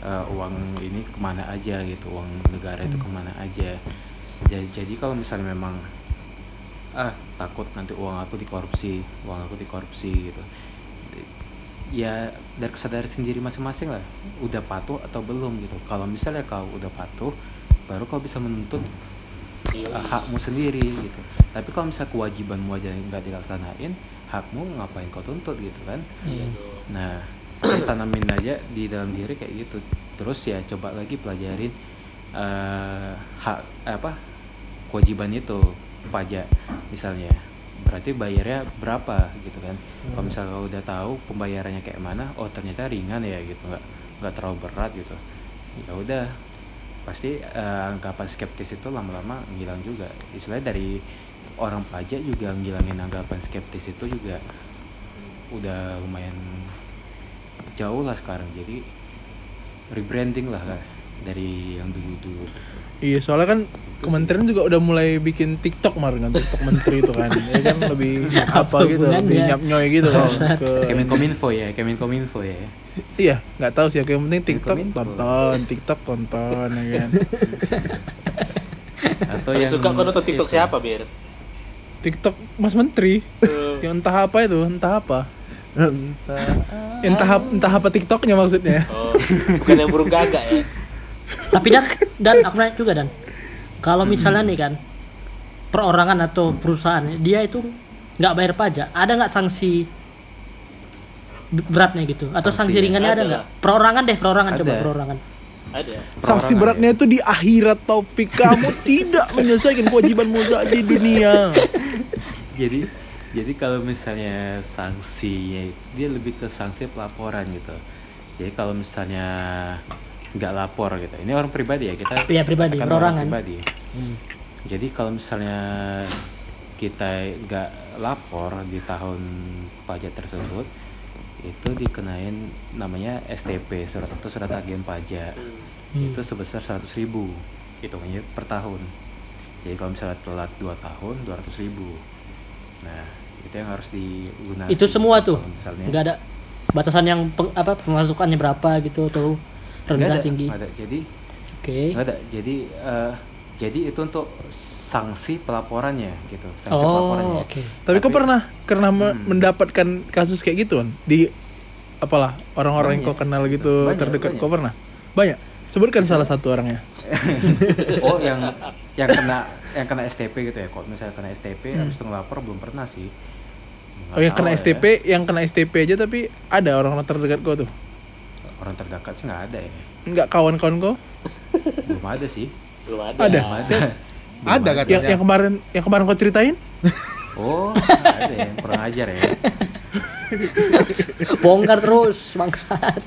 Eh, uang ini ke mana aja gitu uang negara itu ke mana aja. Jadi, jadi kalau misalnya memang ah takut nanti uang aku dikorupsi uang aku dikorupsi gitu. Ya dari kesadaran sendiri masing-masing lah udah patuh atau belum gitu. Kalau misalnya kau udah patuh baru kau bisa menuntut uh, hakmu sendiri gitu. Tapi kalau misalnya kewajibanmu aja nggak dilaksanain hakmu ngapain kau tuntut gitu kan? Iya tuh. nah tanamin aja di dalam diri kayak gitu. Terus ya coba lagi pelajarin eh, hak apa kewajiban itu pajak misalnya. Berarti bayarnya berapa gitu kan? Kalau misalnya udah tahu pembayarannya kayak mana oh ternyata ringan ya gitu nggak nggak terlalu berat gitu. Ya udah pasti eh, anggapan skeptis itu lama-lama ngilang juga. Istilahnya dari orang pajak juga ngilangin anggapan skeptis itu juga udah lumayan jauh lah sekarang jadi rebranding lah lah dari yang dulu-dulu. Iya, soalnya kan kementerian juga udah mulai bikin TikTok kemarin kan, TikTok menteri itu kan. Ya kan lebih apa gitu, lebih nyap-nyoy gitu kan ke Kemenkominfo ya, Kemenkominfo ya. Iya, nggak tahu sih. Yang penting TikTok tonton, TikTok tonton ya kan. Atau yang suka kau nonton TikTok itu. siapa, Bir? TikTok Mas Menteri. Eh, Yang entah apa itu, entah apa. Entah ap- entah apa TikToknya maksudnya. Oh, bukan yang burung gagak ya. Tapi dan dan aku nanya juga dan kalau misalnya nih kan perorangan atau perusahaan dia itu nggak bayar pajak, ada nggak sanksi beratnya gitu atau sanksi, Sanksi, ringannya ada nggak? Perorangan deh, perorangan coba Ada. perorangan. Ada. Sanksi beratnya itu di akhirat Taufik kamu tidak menyelesaikan kewajibanmu saat di dunia. Jadi jadi kalau misalnya sanksinya dia lebih ke sanksi pelaporan gitu. Jadi kalau misalnya nggak lapor gitu. Ini orang pribadi ya kita. Iya, pribadi, perorangan. orang Pribadi. Jadi kalau misalnya kita nggak lapor di tahun pajak tersebut itu dikenain namanya STP surat atau surat agen pajak Hmm. itu sebesar 100.000 ribu hitungannya per tahun jadi kalau misalnya telat 2 tahun 200.000 ribu nah itu yang harus digunakan Itu semua tuh. Nggak ada batasan yang peng- apa pemasukannya berapa gitu atau Nggak rendah ada, tinggi. ada. jadi Oke. nggak ada jadi eh, jadi itu untuk sanksi pelaporannya gitu sanksi Oh, pelaporannya oke. Tapi kau pernah pernah Hmm. mendapatkan kasus kayak gitu kan di apalah orang-orang yang kau kenal gitu Banyak, terdekat banyak. kau pernah? Banyak. Sebutkan salah satu orangnya. oh yang yang kena yang kena STP gitu ya kalau misalnya kena STP habis itu ngelapor belum pernah sih Oh yang kena ya. STP, yang kena STP aja tapi ada orang-orang terdekat kau tuh. orang terdekat sih nggak ada ya Enggak kawan-kawan kau? belum ada sih Belum ada. Ada. belum ada Belum Ada Yang katanya. yang kemarin yang kemarin kau ceritain? oh nggak ada yang kurang ajar ya Bongkar terus bangsat.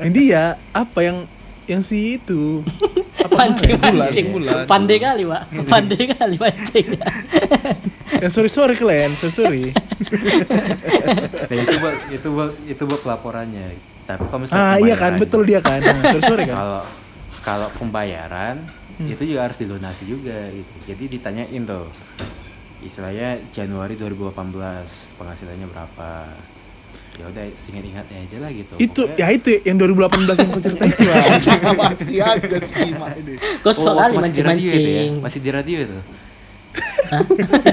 Yang dia apa yang yang si itu Pancing Bulan, pancing. bulan. Pandai kali, Pak. Pandai kali pancing. yang sorry sorry kalian sorry sorry nah itu buat itu buat itu buat pelaporannya tapi kalau misalnya ah iya kan betul dia kan sorry sorry kan kalau kalau pembayaran itu juga harus dilunasi juga gitu. jadi ditanyain tuh istilahnya Januari 2018 penghasilannya berapa ya udah ingat ingatnya aja lah gitu itu Pokoknya- ya itu yang 2018 yang ceritain itu Bang. Masih aja sih ini. Kau Oh, soal masih di radio itu ya? masih di radio itu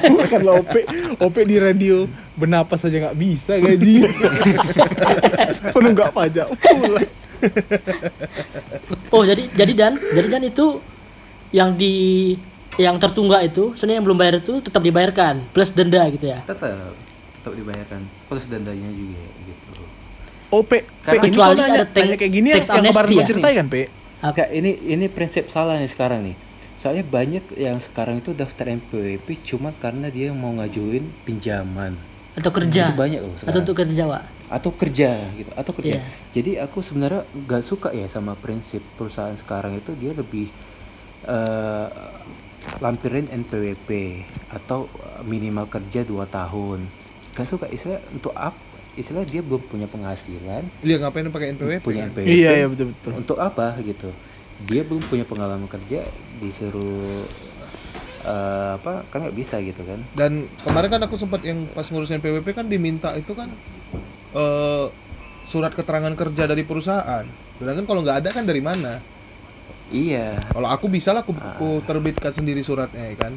Bukan lah OP OP di radio Bernapas saja nggak bisa gaji Penunggak pajak pula Oh, jadi jadi dan jadi dan itu yang di yang tertunggak itu, sebenarnya yang belum bayar itu tetap dibayarkan plus denda gitu ya. tetap tetap dibayarkan plus dendanya juga gitu OP P Karena ini kecuali nanya, ada nanya kayak gini yang, yang kemarin ya? ceritain kan P? Enggak, ini ini prinsip salah nih sekarang nih. Soalnya banyak yang sekarang itu daftar NPWP cuma karena dia mau ngajuin pinjaman Atau kerja. Itu banyak loh Atau untuk kerja, Pak. atau kerja gitu, atau kerja. Iya. Jadi aku sebenarnya nggak suka ya sama prinsip perusahaan sekarang itu dia lebih eh, lampirin NPWP atau minimal kerja 2 tahun. Gak suka istilah untuk apa? Istilah dia belum punya penghasilan, Dia ngapain pakai NPWP? punya kan? NPWP. Iya iya betul betul untuk apa gitu dia belum punya pengalaman kerja disuruh eh, apa kan nggak bisa gitu kan Dan kemarin kan aku sempat yang pas ngurusin PWP kan diminta itu kan eh, surat keterangan kerja dari perusahaan. Sedangkan kalau nggak ada kan dari mana? iya Kalau aku bisa lah aku, aku terbitkan sendiri suratnya ya kan.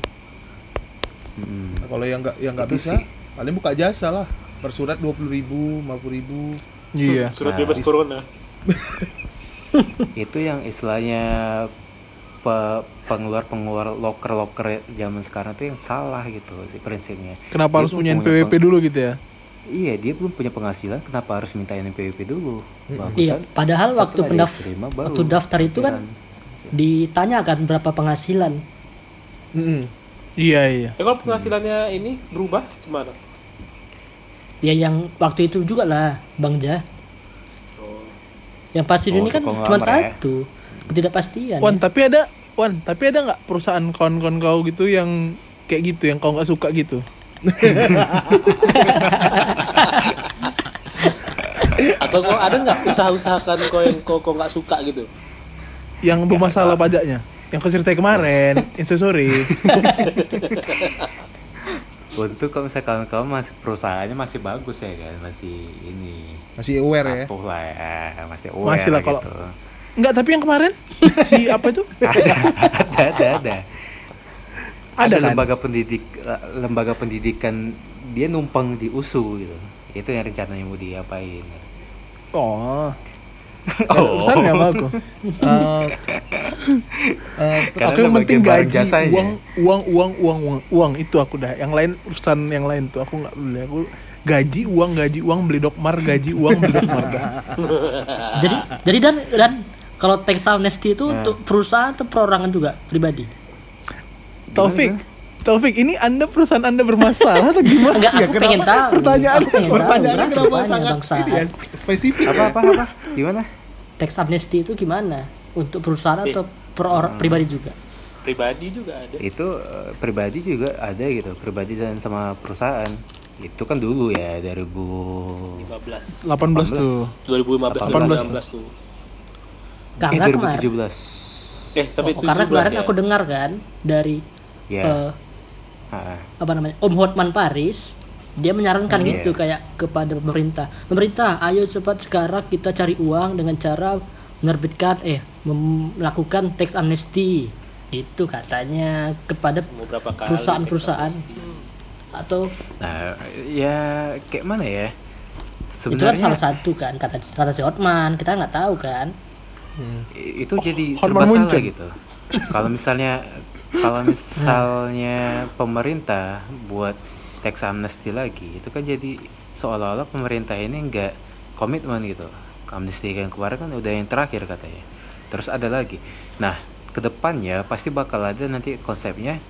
Mm. Nah, kalau yang nggak yang nggak bisa, sih. Paling buka jasa lah. Per surat dua puluh ribu, lima ribu. Iya Surat Nah, bebas corona. itu yang istilahnya pe- pengeluar pengeluar loker loker zaman sekarang tuh yang salah gitu sih prinsipnya Kenapa Dia harus punya NPWP dulu gitu ya iya dia belum punya penghasilan kenapa harus minta NPWP dulu Iya, bagusan padahal waktu setelah dia pendaf terima, baru waktu daftar itu kan ditanyakan berapa penghasilan. Mm-mm. Iya iya Eh kalau penghasilannya ini berubah gimana? Ya yang waktu itu juga lah, Bang Ja. Oh. Yang pasti Oh, ini kan cuma ya? satu. Ketidakpastian. Wan ya. tapi ada Wan tapi ada nggak perusahaan kawan-kawan kau gitu yang kayak gitu yang kau nggak suka gitu Atau kok ada nggak usaha-usahakan kau yang kau kau nggak suka gitu? Yang bermasalah pajaknya. Yang kau ceritain kemarin, instastory. Untuk kalau misalnya kawan-kawan masih perusahaannya masih bagus ya kan, masih ini Masih aware ya. patuh lah ya, masih aware Masih lah kalau- gitu. Enggak, tapi yang kemarin si apa itu? ada, ada, ada. Ada kan? lembaga pendidik lembaga pendidikan dia numpang di USU gitu. Itu yang rencananya mau diapain. Oh. Oh. Urusan sama aku. Eh, eh, Karena aku yang penting gaji, jasanya. uang, uang, uang, uang, uang, uang itu aku dah. Yang lain urusan yang lain tuh aku nggak peduli. Aku gaji uang, gaji uang beli dokmar, gaji uang beli dokmar dah. Jadi jadi dan dan kalau tax amnesty itu Nah. untuk perusahaan atau perorangan juga pribadi? Taufik, Taufik, ini anda perusahaan anda bermasalah atau gimana? Enggak, Ya, aku kenapa? pengen tahu. Pertanyaan- aku pengen tahu. Pertanyaannya Berarti kenapa banyak sangat bangsa. ini ya, spesifik Apa ya? apa apa? Gimana? Tax amnesty itu gimana? Untuk perusahaan atau perorang Hmm. pribadi juga? Pribadi juga ada. Itu eh, pribadi juga ada gitu, pribadi dan sama perusahaan. Itu kan dulu ya 2000 15 18 tuh. 2015 18. 2016 tuh. eh Karena kemarin 2017. Eh sampai Oh, karena 17 kemarin ya. aku dengar kan dari Ya. eh, Ah, ah. apa namanya Om Hotman Paris dia menyarankan Hmm, gitu kayak kepada pemerintah. Pemerintah ayo cepat sekarang kita cari uang dengan cara menerbitkan eh mem- melakukan tax amnesty. Gitu katanya kepada perusahaan-perusahaan. atau Nah, ya kayak mana ya? itu kan Sebenarnya salah satu kan kata kata si Hotman. Kita nggak tahu kan. Itu jadi Hormon serba salah muncul. gitu. Kalau misalnya kalau misalnya pemerintah buat tax amnesty lagi, itu kan jadi seolah-olah pemerintah ini enggak komitmen gitu. Amnesty yang kemarin kan udah yang terakhir katanya. Terus ada lagi. Nah, ke depannya pasti bakal ada nanti konsepnya.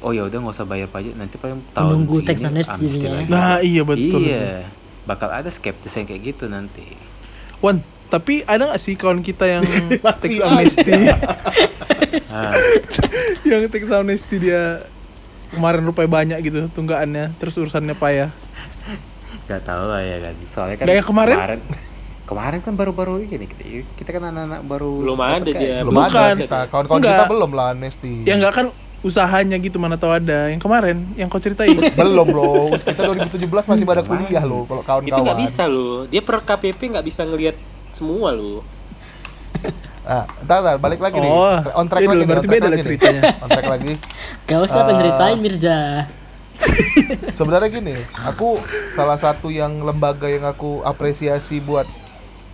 Oh ya udah nggak usah bayar pajak nanti paling tahun Menunggu tax amnesty ya. Nah, iya betul. Iya, bakal ada skeptis yang kayak gitu nanti. Wan, tapi ada nggak sih kawan kita yang tax amnesty? Ah, yang tax amnesty dia kemarin rupanya banyak gitu tunggaannya, terus urusannya payah. Gak tahu lah ya kan. Soalnya kan Nggak yang kemarin? kemarin kemarin kan baru-baru ini kita, kita kan anak-anak baru Belum ada dia. Belum Bukan. ada kita, kawan-kawan kita belum lah amnesty. Ya nggak kan usahanya gitu mana tahu ada. Yang kemarin yang kau ceritain. Belum bro, kita 2017 masih pada kuliah loh kalau kawan-kawan. Itu nggak bisa loh. Dia per KPP nggak bisa ngelihat semua loh. Nah, entar, entar, balik lagi nih. Oh, On track iya lagi. berarti beda lah nih. ceritanya. On track lagi. gak usah penceritain Mirza Sebenarnya gini, aku salah satu yang lembaga yang aku apresiasi buat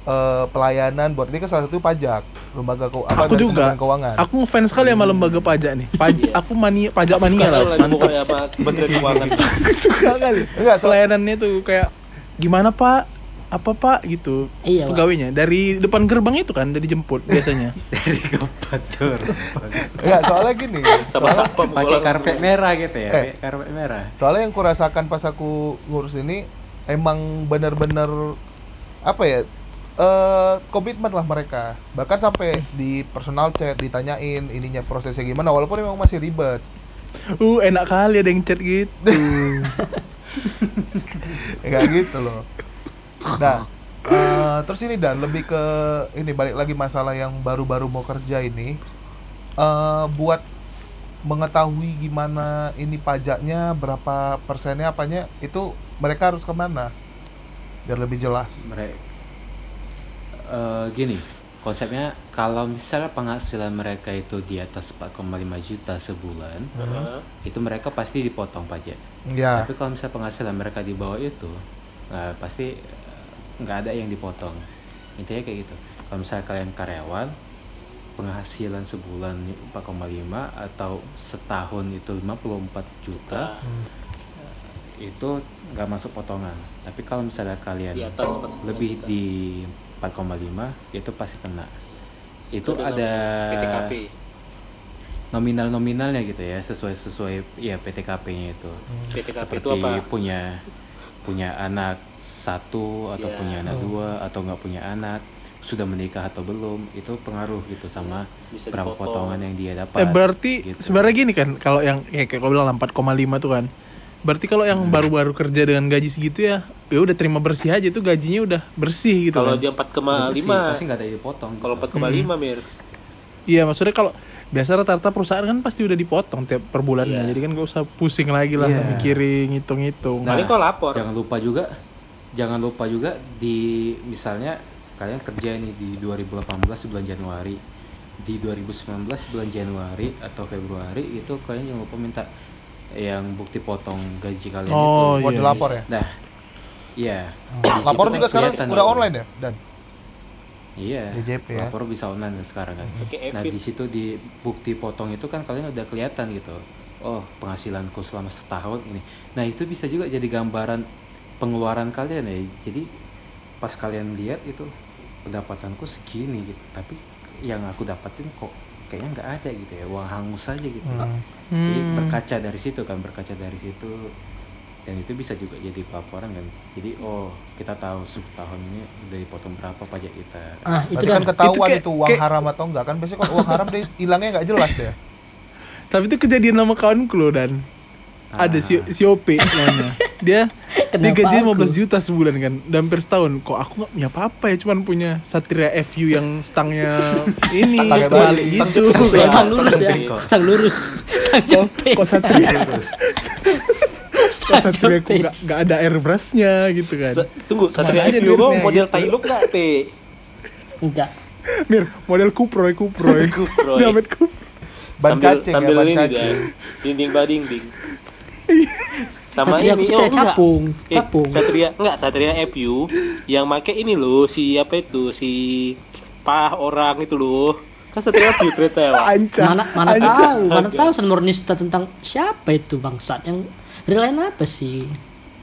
eh, pelayanan buat ini kan salah satu pajak lembaga keu apa Aku juga. Keuangan Aku ngefans sekali sama lembaga pajak nih. Paj- aku mania pajak mania lah. Pokoknya apa Kementerian Keuangan. Aku suka kali. Enggak, so- Pelayanannya tuh kayak gimana Pak? Apa Pak gitu. Iya, Pak. Pegawainya dari depan gerbang itu kan, dari dijemput biasanya. dari kompatur. Enggak, soalnya gini Sama siapa Pakai karpet merah gitu ya, Eh. karpet merah. soalnya yang kurasakan pas aku ngurus ini emang bener-bener apa ya eh komitmen lah mereka bahkan sampai di personal chat ditanyain ininya prosesnya gimana walaupun emang masih ribet Uh, enak kali ada yang chat gitu. kayak gitu loh nah eh, terus ini dan lebih ke ini balik lagi masalah yang baru-baru mau kerja ini eh buat mengetahui gimana ini pajaknya berapa persennya apanya itu mereka harus ke mana biar lebih jelas Mereka gini, konsepnya kalau misalnya penghasilan mereka itu di atas 4,5 juta sebulan, Heeh. itu mereka pasti dipotong pajak. ya Tapi kalau misalnya penghasilan mereka di bawah itu, nah, pasti eh, nggak ada yang dipotong. Intinya kayak gitu. Kalau misalnya kalian karyawan, penghasilan sebulan 4,5 atau setahun itu 54 juta, itu nggak masuk potongan. Tapi kalau misalnya kalian Di atas 4,5 lebih juta. di 4,5 itu pasti kena. Itu, dengan ada PTKP. nominal-nominalnya gitu ya, sesuai sesuai ya PTKP-nya itu PTKP itu seperti apa? punya punya anak satu atau Ya. punya anak dua atau nggak punya anak sudah menikah atau belum itu pengaruh gitu sama Bisa berapa dipotong. potongan yang dia dapat Eh, berarti gitu. sebenarnya gini kan kalau yang kayak kayak kau bilang 4,5 tuh kan. Berarti kalau yang baru-baru kerja dengan gaji segitu ya, ya udah terima bersih aja itu gajinya udah bersih gitu Kalau kan. dia Itu sih 4,5 pasti nggak ada yang dipotong Kalau gitu. 4,5 Mir Iya, maksudnya kalau biasa rata-rata perusahaan kan pasti udah dipotong tiap per bulannya. Iya. Jadi kan gak usah pusing lagi lah Iya. mikirin ngitung-ngitung. Paling kau lapor jangan lupa juga jangan lupa juga di misalnya kalian kerja nih di 2018 di bulan Januari. Di 2019 bulan Januari atau Februari itu kalian jangan lupa minta yang bukti potong gaji kalian Oh, itu Buat iya. dilapor ya. nah iya. Di situ Lapor kan juga sekarang kelihatan udah online ya dan? Iya DJP ya. lapor bisa online sekarang kan. Pakai nah di situ di bukti potong itu kan kalian udah kelihatan gitu. Oh penghasilanku selama setahun ini. Nah itu bisa juga jadi gambaran pengeluaran kalian ya. Jadi pas kalian lihat itu pendapatanku segini gitu. Tapi yang aku dapatin kok kayaknya nggak ada gitu ya. Uang hangus aja gitu. Hmm. jadi Hmm. berkaca dari situ kan berkaca dari situ. Dan itu bisa juga jadi pelaporan kan. Jadi oh kita tahu setahun ini udah dipotong berapa pajak kita. Ah itu Berarti dah kan ketahuan Itu kayak- itu uang kayak- haram atau enggak kan. Biasanya kalau uang haram dia hilangnya nggak jelas deh. Tapi itu kejadian sama kawanku loh dan ada si si OP namanya. Dia dia Kenapa gaji aku? 15 juta sebulan kan, dan hampir setahun. Kok aku nggak punya apa-apa ya, cuman punya Satria FU yang stangnya ini Stangnya balik balik, gitu. Stang lurus ya. Stang lurus. Stang Kok kok Satria kok Stang Satria jepit. nggak nggak ada airbrushnya gitu kan. Sa- Tunggu, Satria Makanya FU kok model gitu. Tailuk gak, Te? Enggak. Mir, model Kuproy Kuproy. Kuproy. Jamet Kuproy. Ban sambil cacing sambil ya, ban ini cacing. dah. Dinding bading ding. Sama Satria ini, oh capung, Eh, capung. Satria enggak Satria FU yang make ini loh si apa itu si pah orang itu loh. Kan Satria FU ternyata ya. Mana mana Anca. tahu, mana tahu San Murnista tentang siapa itu bangsat yang relain apa sih?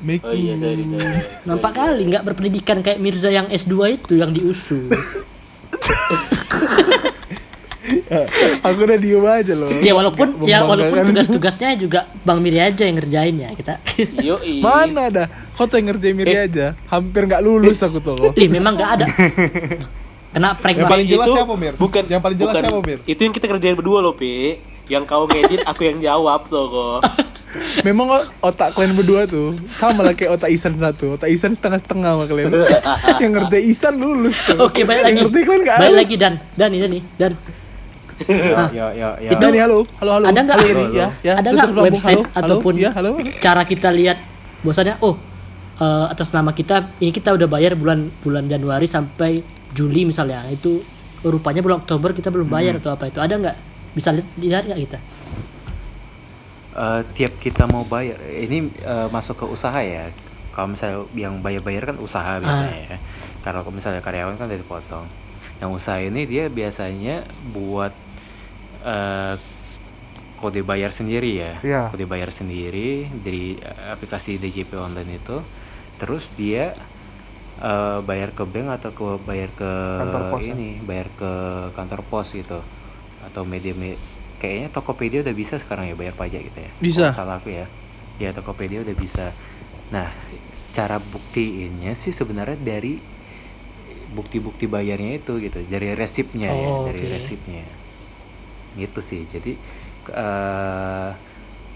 Make Oh iya sorry. sorry. Nampak kali nggak berpendidikan kayak Mirza yang S2 itu yang diusul. Aku udah diem aja loh. ya walaupun ya walaupun tugas-tugasnya juga Bang Miri aja yang ngerjain ya kita. Yoi. Mana ada? Kau tuh yang ngerjain Miri Eh. aja. Hampir nggak lulus aku tuh. Ih, memang nggak ada. Kena prank Yang paling jelas siapa, Mir? Bukan Yang paling jelas bukan, siapa, Mir? Itu yang kita kerjain berdua loh, Pe. Yang kau ngedit, aku yang jawab tuh kok. Memang kok otak kalian berdua tuh sama lah kayak otak Isan satu. Otak Isan setengah-setengah sama kalian. yang ngerjain Isan lulus. tuh. Oke, balik lagi. Yang ngerjain kalian nggak Balik lagi Dan. Dan ini nih, Dan. Ah, ya ya ya. Itu- Dani halo, halo halo. Ada nggak? Halo, ya, ya. ada nggak website Halo, halo, ataupun ya, halo. cara kita lihat bosannya? Oh eh, atas nama kita ini kita udah bayar bulan bulan Januari sampai Juli misalnya. Itu rupanya bulan Oktober kita belum bayar atau apa itu. Ada nggak? Bisa lihat dilihat nggak kita? Eh, tiap kita mau bayar ini eh, masuk ke usaha ya. Kalau misalnya yang bayar-bayar kan usaha biasanya ya. Kalau misalnya karyawan kan udah dipotong yang usaha ini dia biasanya buat eh, kode bayar sendiri ya Iya. kode bayar sendiri dari eh, aplikasi DJP online itu terus dia eh, bayar ke bank atau ke bayar ke Kantor pos, ya? ini bayar ke kantor pos gitu atau media me- kayaknya Tokopedia udah bisa sekarang ya bayar pajak gitu ya Bisa. Kalau nggak salah aku ya ya Tokopedia udah bisa nah cara buktiinnya sih sebenarnya dari bukti-bukti bayarnya itu gitu dari resipnya ya Oh, dari oke. resipnya gitu sih jadi eh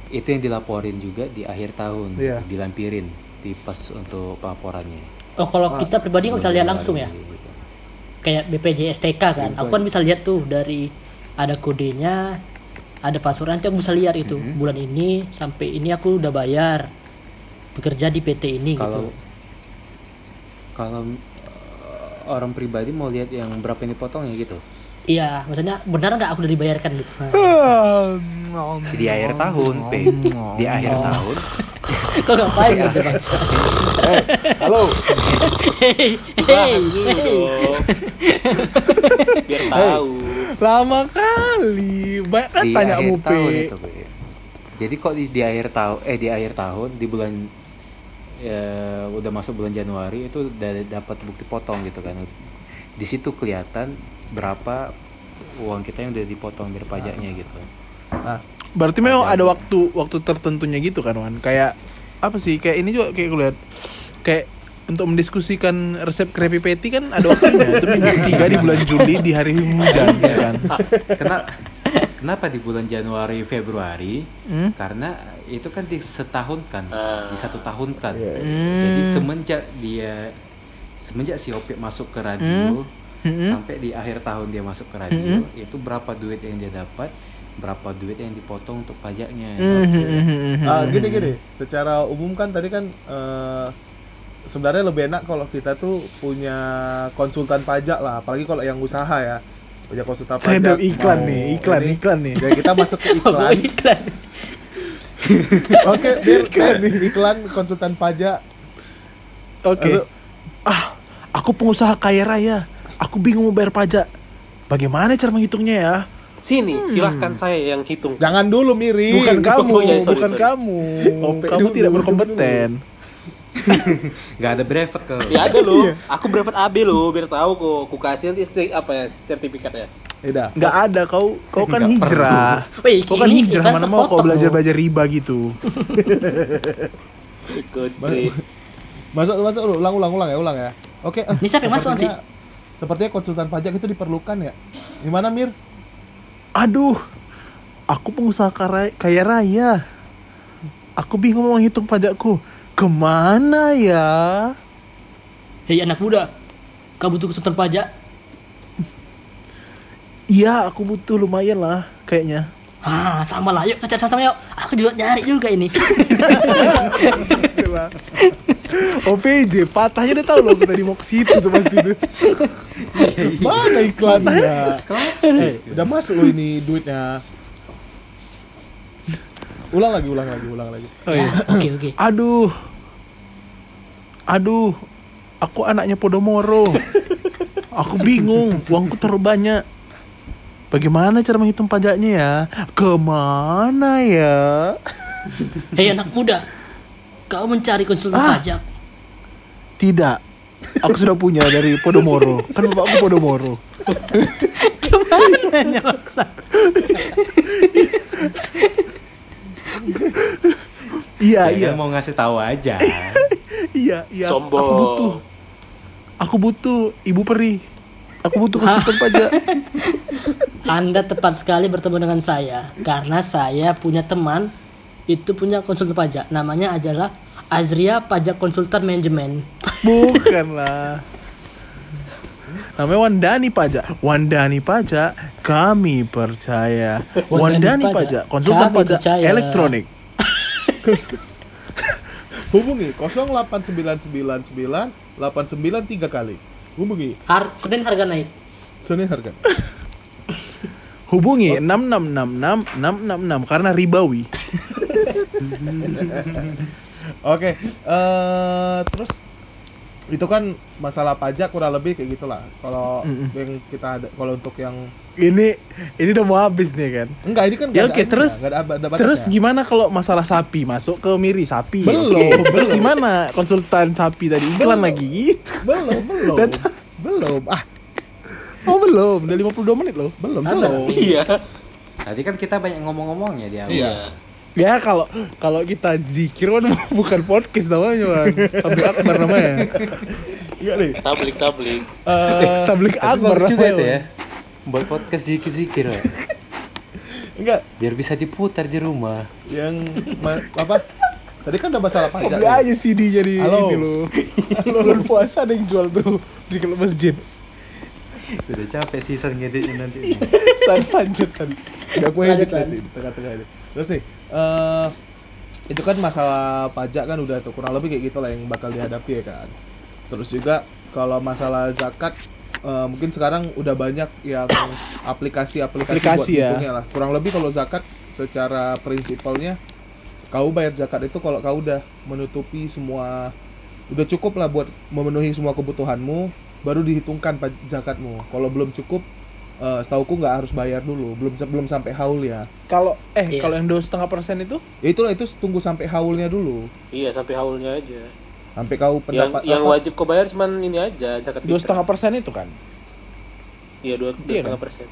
itu yang dilaporin juga di akhir tahun Iya. dilampirin di pas untuk pelaporannya oh kalau kita pribadi nggak bisa lihat langsung ya Gitu. kayak BPJS TK kan aku kan bisa lihat tuh dari ada kodenya ada password nanti aku bisa lihat itu Mm-hmm. bulan ini sampai ini aku udah bayar bekerja di PT ini kalau gitu kalau orang pribadi mau lihat yang berapa yang dipotong ya gitu iya maksudnya benar nggak aku udah dibayarkan gitu Nah. di akhir tahun P di akhir Oh. tahun kok ngapain gitu bang Halo. hei Bahas hei dulu dong. Biar tahu. Lama kali. Banyak kan tanya Mupe. jadi kok di, di akhir tahun eh di akhir tahun di bulan ya, udah masuk bulan Januari itu udah dapat bukti potong gitu kan di situ kelihatan berapa uang kita yang udah dipotong dari pajaknya gitu Nah, Berarti memang ada waktu waktu tertentunya gitu kan Wan. Kayak apa sih? Kayak ini juga kayak gue lihat kayak untuk mendiskusikan resep Krabby Patty kan ada waktunya itu minggu ketiga di bulan Juli di hari hujan ya kan. kena kenapa di bulan Januari Februari? Hmm? Karena itu kan di setahun kan, Ah. di satu tahun kan. Iya, Jadi Hmm. semenjak dia semenjak si Opik masuk ke radio Hmm. sampai di akhir tahun dia masuk ke radio, itu berapa duit yang dia dapat, berapa duit yang dipotong untuk pajaknya. Hmm, hmm, hmm, hmm, hmm. Ah, gini gini, secara umum kan tadi kan eh, sebenarnya lebih enak kalau kita tuh punya konsultan pajak lah, apalagi kalau yang usaha ya. Punya konsultan Saya pajak. ada iklan nih, iklan, ini. iklan nih. Ya, kita masuk ke iklan. iklan Oke, Bill, iklan konsultan pajak. Oke. Masuk. Ah, aku pengusaha kaya raya. Aku bingung mau bayar pajak. Bagaimana cara menghitungnya ya? Sini, silahkan saya yang hitung. Jangan dulu miring. Bukan kamu, Oh, iya, sorry, bukan sorry. kamu. Kamu dulu, tidak berkompeten. Gak ada brevet ke. Ya ada loh. Aku berapa AB loh, biar tahu kok. Ku kasih nanti apa ya sertifikat Nggak ada kau, kau kan Nggak hijrah. Wih, Kau kan ini hijrah mana mau kau terpotong belajar loh. belajar riba gitu. Masuk masuk ulang ulang ulang ya, ulang ya. Oke. Ini siapa yang masuk sepertinya- Sepertinya konsultan pajak itu diperlukan ya. Gimana Mir? Aduh, aku pengusaha kaya raya. Aku bingung mau menghitung pajakku. Ke mana ya? Hei anak muda, kau butuh konsultan pajak? Iya, aku butuh lumayan lah, kayaknya. Ah, sama lah. Yuk, kita sama-sama yuk. Aku juga nyari juga ini. OPJ, patahnya udah tahu loh aku tadi mau ke situ tuh pasti tuh. Mana iklannya? Eh, udah masuk loh ini duitnya. Ulang lagi, ulang lagi, ulang lagi. Oh iya. Oke, oke. Aduh. Aduh. Aku anaknya Podomoro. Aku bingung, uangku terlalu banyak. Bagaimana cara menghitung pajaknya ya? Ke mana ya? Hei anak muda, kau mencari konsultan Ah. pajak? Tidak. Aku sudah punya dari Podomoro. Kan bapakku Podomoro. Cuman maksa. Iya, Ya, iya. mau ngasih tahu aja. Iya, iya. Sombong. Aku butuh. Aku butuh Ibu Peri. Aku butuh konsultan pajak. Anda tepat sekali bertemu dengan saya karena saya punya teman itu punya konsultan pajak. Namanya adalah Azria Pajak Konsultan Manajemen. Bukanlah. Namanya Wandani Pajak. Wandani Pajak, kami percaya. Wandani Wandani, Pajak, konsultan kami pajak percaya. elektronik. Hubungi 08999 893 kali. Hubungi. Har Senin harga naik. Senin harga. Hubungi 6666 666 karena ribawi. Oke, eh terus itu kan masalah pajak kurang lebih kayak gitulah. Kalau Mm-mm. yang kita ada kalau untuk yang Ini ini udah mau habis nih kan. enggak ini kan Ya oke, ininya, terus- nggak ada, ada. Terus gimana kalau masalah sapi masuk ke Miri sapi? Belum. Terus gimana konsultan sapi tadi iklan Belum. lagi gitu? belum belum Dat- belum ah Oh belum, udah 52 menit loh. belum belum Iya. Tadi kan kita banyak ngomong-ngomongnya di awal. Iya. Ya kalau kalau kita zikir kan bukan podcast namanya kan. Tablik akbar namanya. Enggak nih. Tablik tablik. Eh, Tablik akbar juga itu namanya. ya. Buat podcast zikir-zikir ya. enggak Biar bisa diputar di rumah. yang ma- apa? Tadi kan udah masalah pajak. beli aja CD jadi Halo. ini loh. Bulan puasa ada yang jual tuh di klub masjid. Udah capek season ngeditnya nanti. Tadi lanjut tadi. Udah gue edit tengah-tengah ini. Terus nih, eh itu kan masalah pajak kan udah tuh kurang lebih kayak gitu lah yang bakal dihadapi ya kan. Terus juga kalau masalah zakat eh, mungkin sekarang udah banyak yang aplikasi-aplikasi buat Aplikasi ya. ngitungnya lah. Kurang lebih kalau zakat secara prinsipalnya kau bayar zakat itu kalau kau udah menutupi semua udah cukup lah buat memenuhi semua kebutuhanmu baru dihitungkan zakatmu. Kalau belum cukup eh setauku nggak harus bayar dulu, belum belum sampai haul ya. Kalau eh Iya. kalau yang dua setengah persen itu Ya itulah itu tunggu sampai haulnya dulu. Iya sampai haulnya aja. Sampai kau Yang pendapat yang apa? wajib kau bayar cuman ini aja zakat dua setengah persen itu kan. Iya dua Iya setengah kan? persen.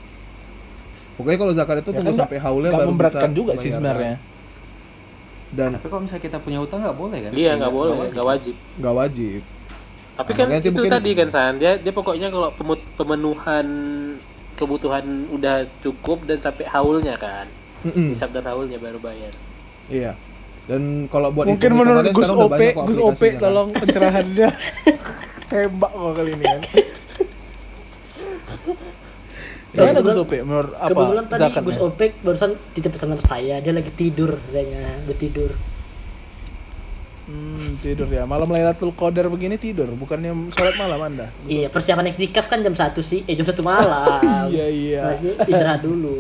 Pokoknya kalau zakat itu Ya tunggu kan sampai haulnya Gak baru memberatkan bisa juga sih bayar. sebenarnya. Dan Tapi kalau misalnya kita punya utang nggak boleh kan? Iya nggak boleh, nggak wajib. nggak wajib. Tapi Nah, kan itu mungkin- tadi kan San, dia dia pokoknya kalau pemenuhan kebutuhan udah cukup dan sampai haulnya kan Mm-mm. hisap dan haulnya baru bayar Iya. Dan kalau buat Mungkin hitung-hitungannya menurut Gus OP, Gus OP kan. tolong pencerahannya. Tembak kok kali ini kan. Gimana Gus kebetulan- OP menurut apa? Kebetulan tadi? Gus Opek barusan titip pesan sama saya, dia lagi tidur katanya, udah tidur. Hmm, tidur ya. Malam Lailatul Qadar begini tidur, bukannya sholat malam Anda. Iya, persiapan iktikaf kan jam 1 sih, eh jam 1 malam. Iya, iya. Maksudnya istirahat dulu.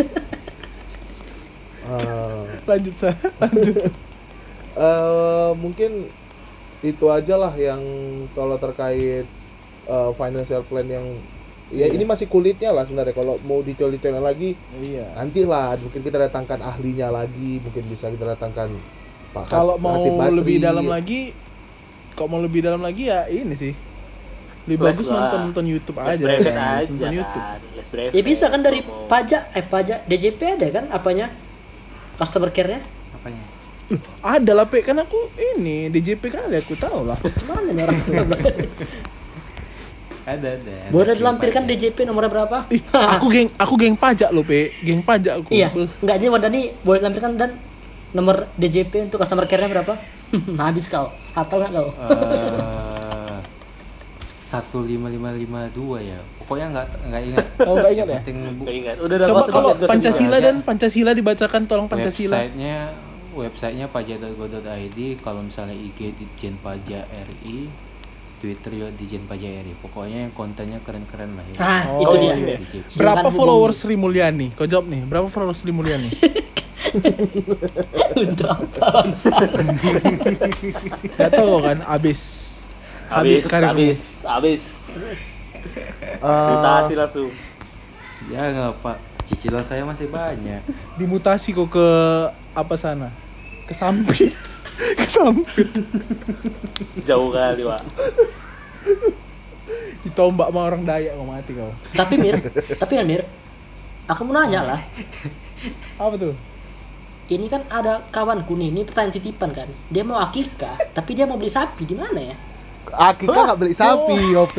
Eh, Lanjut saya, lanjut. eh, mungkin itu aja lah yang kalau terkait eh, financial plan yang ya ini masih kulitnya lah sebenarnya kalau mau detail-detailnya lagi Iya. nantilah mungkin kita datangkan ahlinya lagi mungkin bisa kita datangkan Kalau mau Basri. lebih dalam lagi, kalau mau lebih dalam lagi ya ini sih. Lebih Les bagus nonton nonton YouTube les aja. private kan. aja Nonton YouTube. kan les private Ya bisa kan dari Mau- pajak, eh pajak DJP ada kan apanya? Customer care-nya? apanya Ada lah, Pe. Kan aku ini DJP kan ada, aku tahu lah. Gimana nih orang ada ada Boleh dilampirkan. DJP nomornya berapa? Ih, aku geng aku geng pajak loh, Pe. Geng pajak aku. Iya, enggak ini Wadani boleh lampirkan dan nomor DJP untuk customer care-nya berapa? Habis kau. Hafal nggak kau? Eh, satu lima lima lima dua ya pokoknya nggak nggak ingat Oh, nggak ingat ya? penting Nggak ingat udah Coba kalau Pancasila dan Pancasila dibacakan tolong Pancasila. websitenya websitenya pajak.go.id kalau misalnya IG Ditjen Pajak RI Twitter juga Ditjen Pajak RI pokoknya yang kontennya keren-keren lah ya Ah, Oh, itu dia. iya. Berapa followers Sri Mulyani? Kau jawab nih, berapa followers Sri Mulyani? Untuk apa? Gak tau kan, abis. habis karirmu. habis habis Eh, mutasi langsung ya nggak pak cicilan saya masih banyak Dimutasi kok ke apa sana? Ke samping. ke samping. jauh kali pak Ditombak sama orang Dayak kau mati kau. tapi Mir, tapi kan Mir, aku mau nanya lah. Apa tuh? Ini kan ada kawanku nih, ini pertanyaan titipan kan. Dia mau akikah, tapi dia mau beli sapi di mana ya? Akika nggak beli sapi, OP.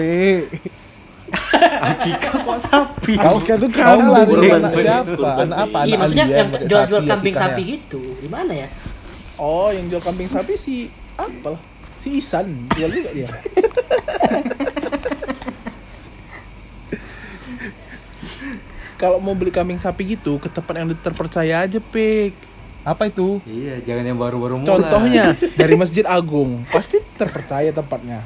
Kau kan tuh Kau kamu. lari kurban anak beli, siapa? Anak apa? Iya, maksudnya yang jual-jual sapi, kambing akikah sapi ya? gitu. Di mana ya? Oh, yang jual kambing sapi si apa lah? Si Isan jual juga dia. Kalau mau beli kambing sapi gitu, ke tempat yang terpercaya aja, Pik. Apa itu? iya jangan yang baru-baru mulai Contohnya dari Masjid Agung, pasti terpercaya tempatnya.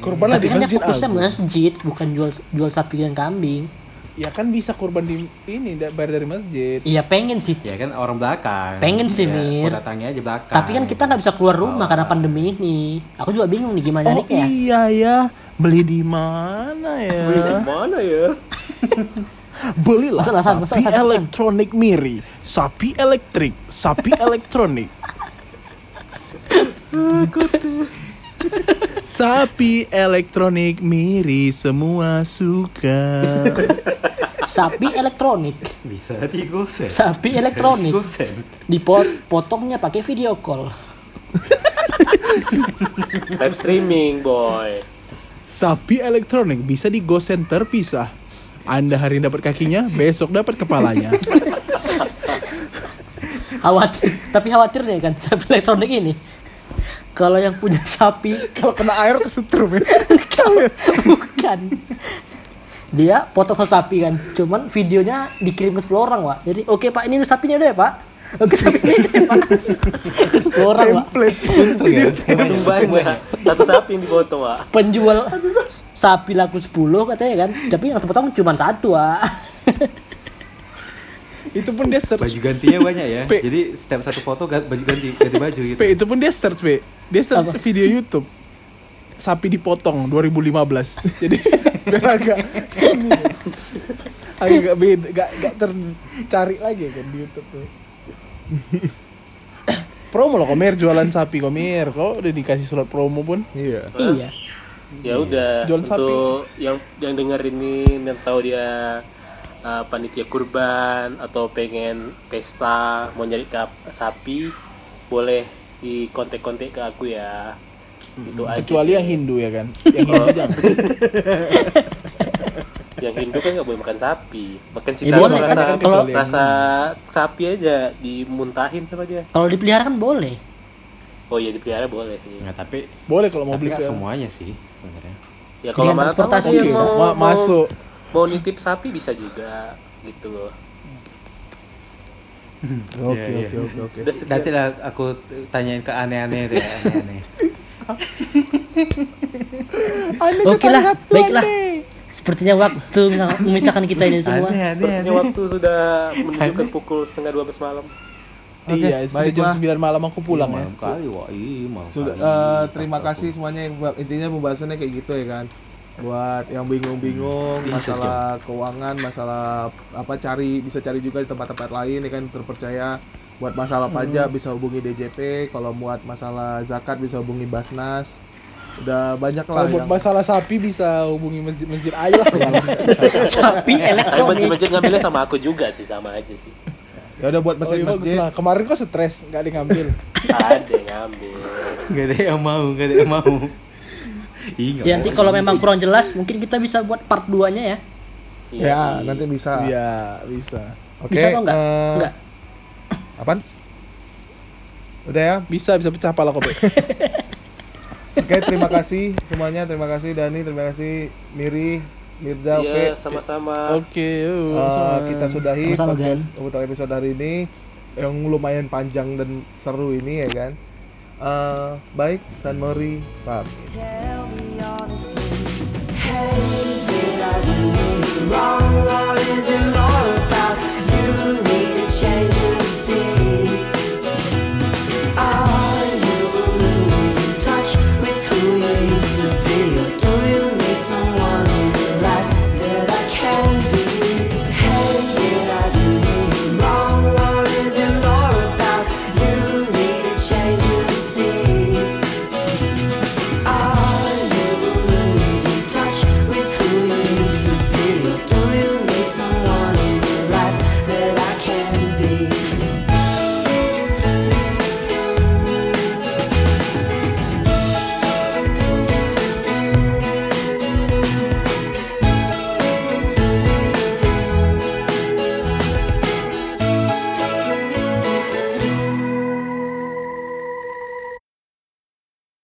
Kurban lah Tapi di kan dia Masjid fokusnya Agung. masjid, bukan jual jual sapi dan kambing. Ya kan bisa kurban di ini bayar dari masjid. Iya pengen sih. ya kan orang belakang Pengen sih, ya, Mir. datangnya aja belakang Tapi kan kita nggak bisa keluar rumah karena pandemi ini. Aku juga bingung nih gimana Oh nyariknya. iya ya, beli di mana ya? mana ya Belilah Masalah, masalah, sapi masalah. elektronik Miri, sapi elektrik, sapi elektronik. sapi elektronik Miri semua suka. Sapi elektronik. bisa digosen Sapi elektronik. Dipotongnya pakai video call. live streaming boy Sapi elektronik bisa digosen terpisah. Anda hari ini dapat kakinya, besok dapat kepalanya. Khawatir, tapi khawatir nih kan sapi elektronik ini. Kalau yang punya sapi Kalau kena air kesetrum ya. bukan. Dia potong sapi kan, cuman videonya dikirim ke 10 orang, Pak. Jadi, oke Pak, ini sapinya udah ya, Pak. Oke, udah ya, Pak. Ke 10 orang, Pak. Template. untung ya untung banyak satu sapi yang dipotong pak Penjual sapi laku 10 katanya kan, tapi yang terpotong cuma satu, Pak. Itu pun dia search baju gantinya banyak ya Pe. jadi setiap satu foto ganti baju ganti ganti baju gitu P itu pun dia search P dia search Apa? video YouTube sapi dipotong 2015 jadi biar agak agak beda gak, gak tercari lagi kan di YouTube tuh promo loh Komir jualan sapi Komir. Kok udah dikasih slot promo pun? Iya. Iya. ya udah Jual untuk yang yang denger ini yang tahu dia uh, panitia kurban atau pengen pesta mau nyari kap sapi boleh di kontak-kontak ke aku ya. Itu aja kecuali yang Hindu ya kan? Yang Hindu jangan yang Hindu kan nggak boleh makan sapi makan Ya, cita kan, rasa kalau- rasa sapi aja dimuntahin sama dia Kalau dipelihara kan boleh. oh iya dipelihara boleh sih Nggak, tapi Boleh kalau mau tapi beli semuanya sih sebenarnya. ya kalau mana transportasi mau, Ma- mau, masuk. mau nitip sapi bisa juga gitu loh Oke Iya, iya. oke oke oke. udah sekian Nanti lah aku tanyain ke aneh-aneh itu ya, aneh-aneh. Oke lah, baiklah. Sepertinya waktu memisahkan kita ini semua. Aneh, aneh, sepertinya aneh. waktu sudah menunjukkan pukul setengah 12 malam iya, sudah jam. 9 malam aku pulang ya. Malam kali, wah iya malam Sudah kali. eh, terima kasih semuanya yang intinya pembahasannya kayak gitu ya kan. Buat yang bingung-bingung Bisa, masalah keuangan, masalah apa cari bisa cari juga di tempat-tempat lain ya kan terpercaya. Buat masalah pajak bisa hubungi DJP, kalau buat masalah zakat bisa hubungi Basnas. Udah banyak lah Kalau buat yang masalah sapi bisa hubungi masjid-masjid aja lah. Sapi tapi elektronik. masjid-masjid ngambilnya sama aku juga sih sama aja sih ya udah buat Oh, iya, masjid-masjid. lah. Kemarin kok stres, nggak ada yang ngambil. ada yang ngambil Gak ada yang mau, gak ada yang mau. Ih, nggak Ya nanti kalau memang kurang jelas, mungkin kita bisa buat part 2-nya ya. Iya, Ya, iya. nanti bisa. Iya, bisa. Oke. Bisa atau enggak? eh, Enggak. Apaan? Udah ya. Bisa, bisa pecah pala kok. Oke, okay, terima kasih semuanya. Terima kasih Dani, terima kasih Miri, Mirza, iya, Oke okay. sama-sama. Oke, okay, uh, eh, kita sudahi sama -sama, episode hari ini yang lumayan panjang dan seru ini ya kan. Uh, baik, San Mori, Pak. Wrong, what is all about? You need a change of scene.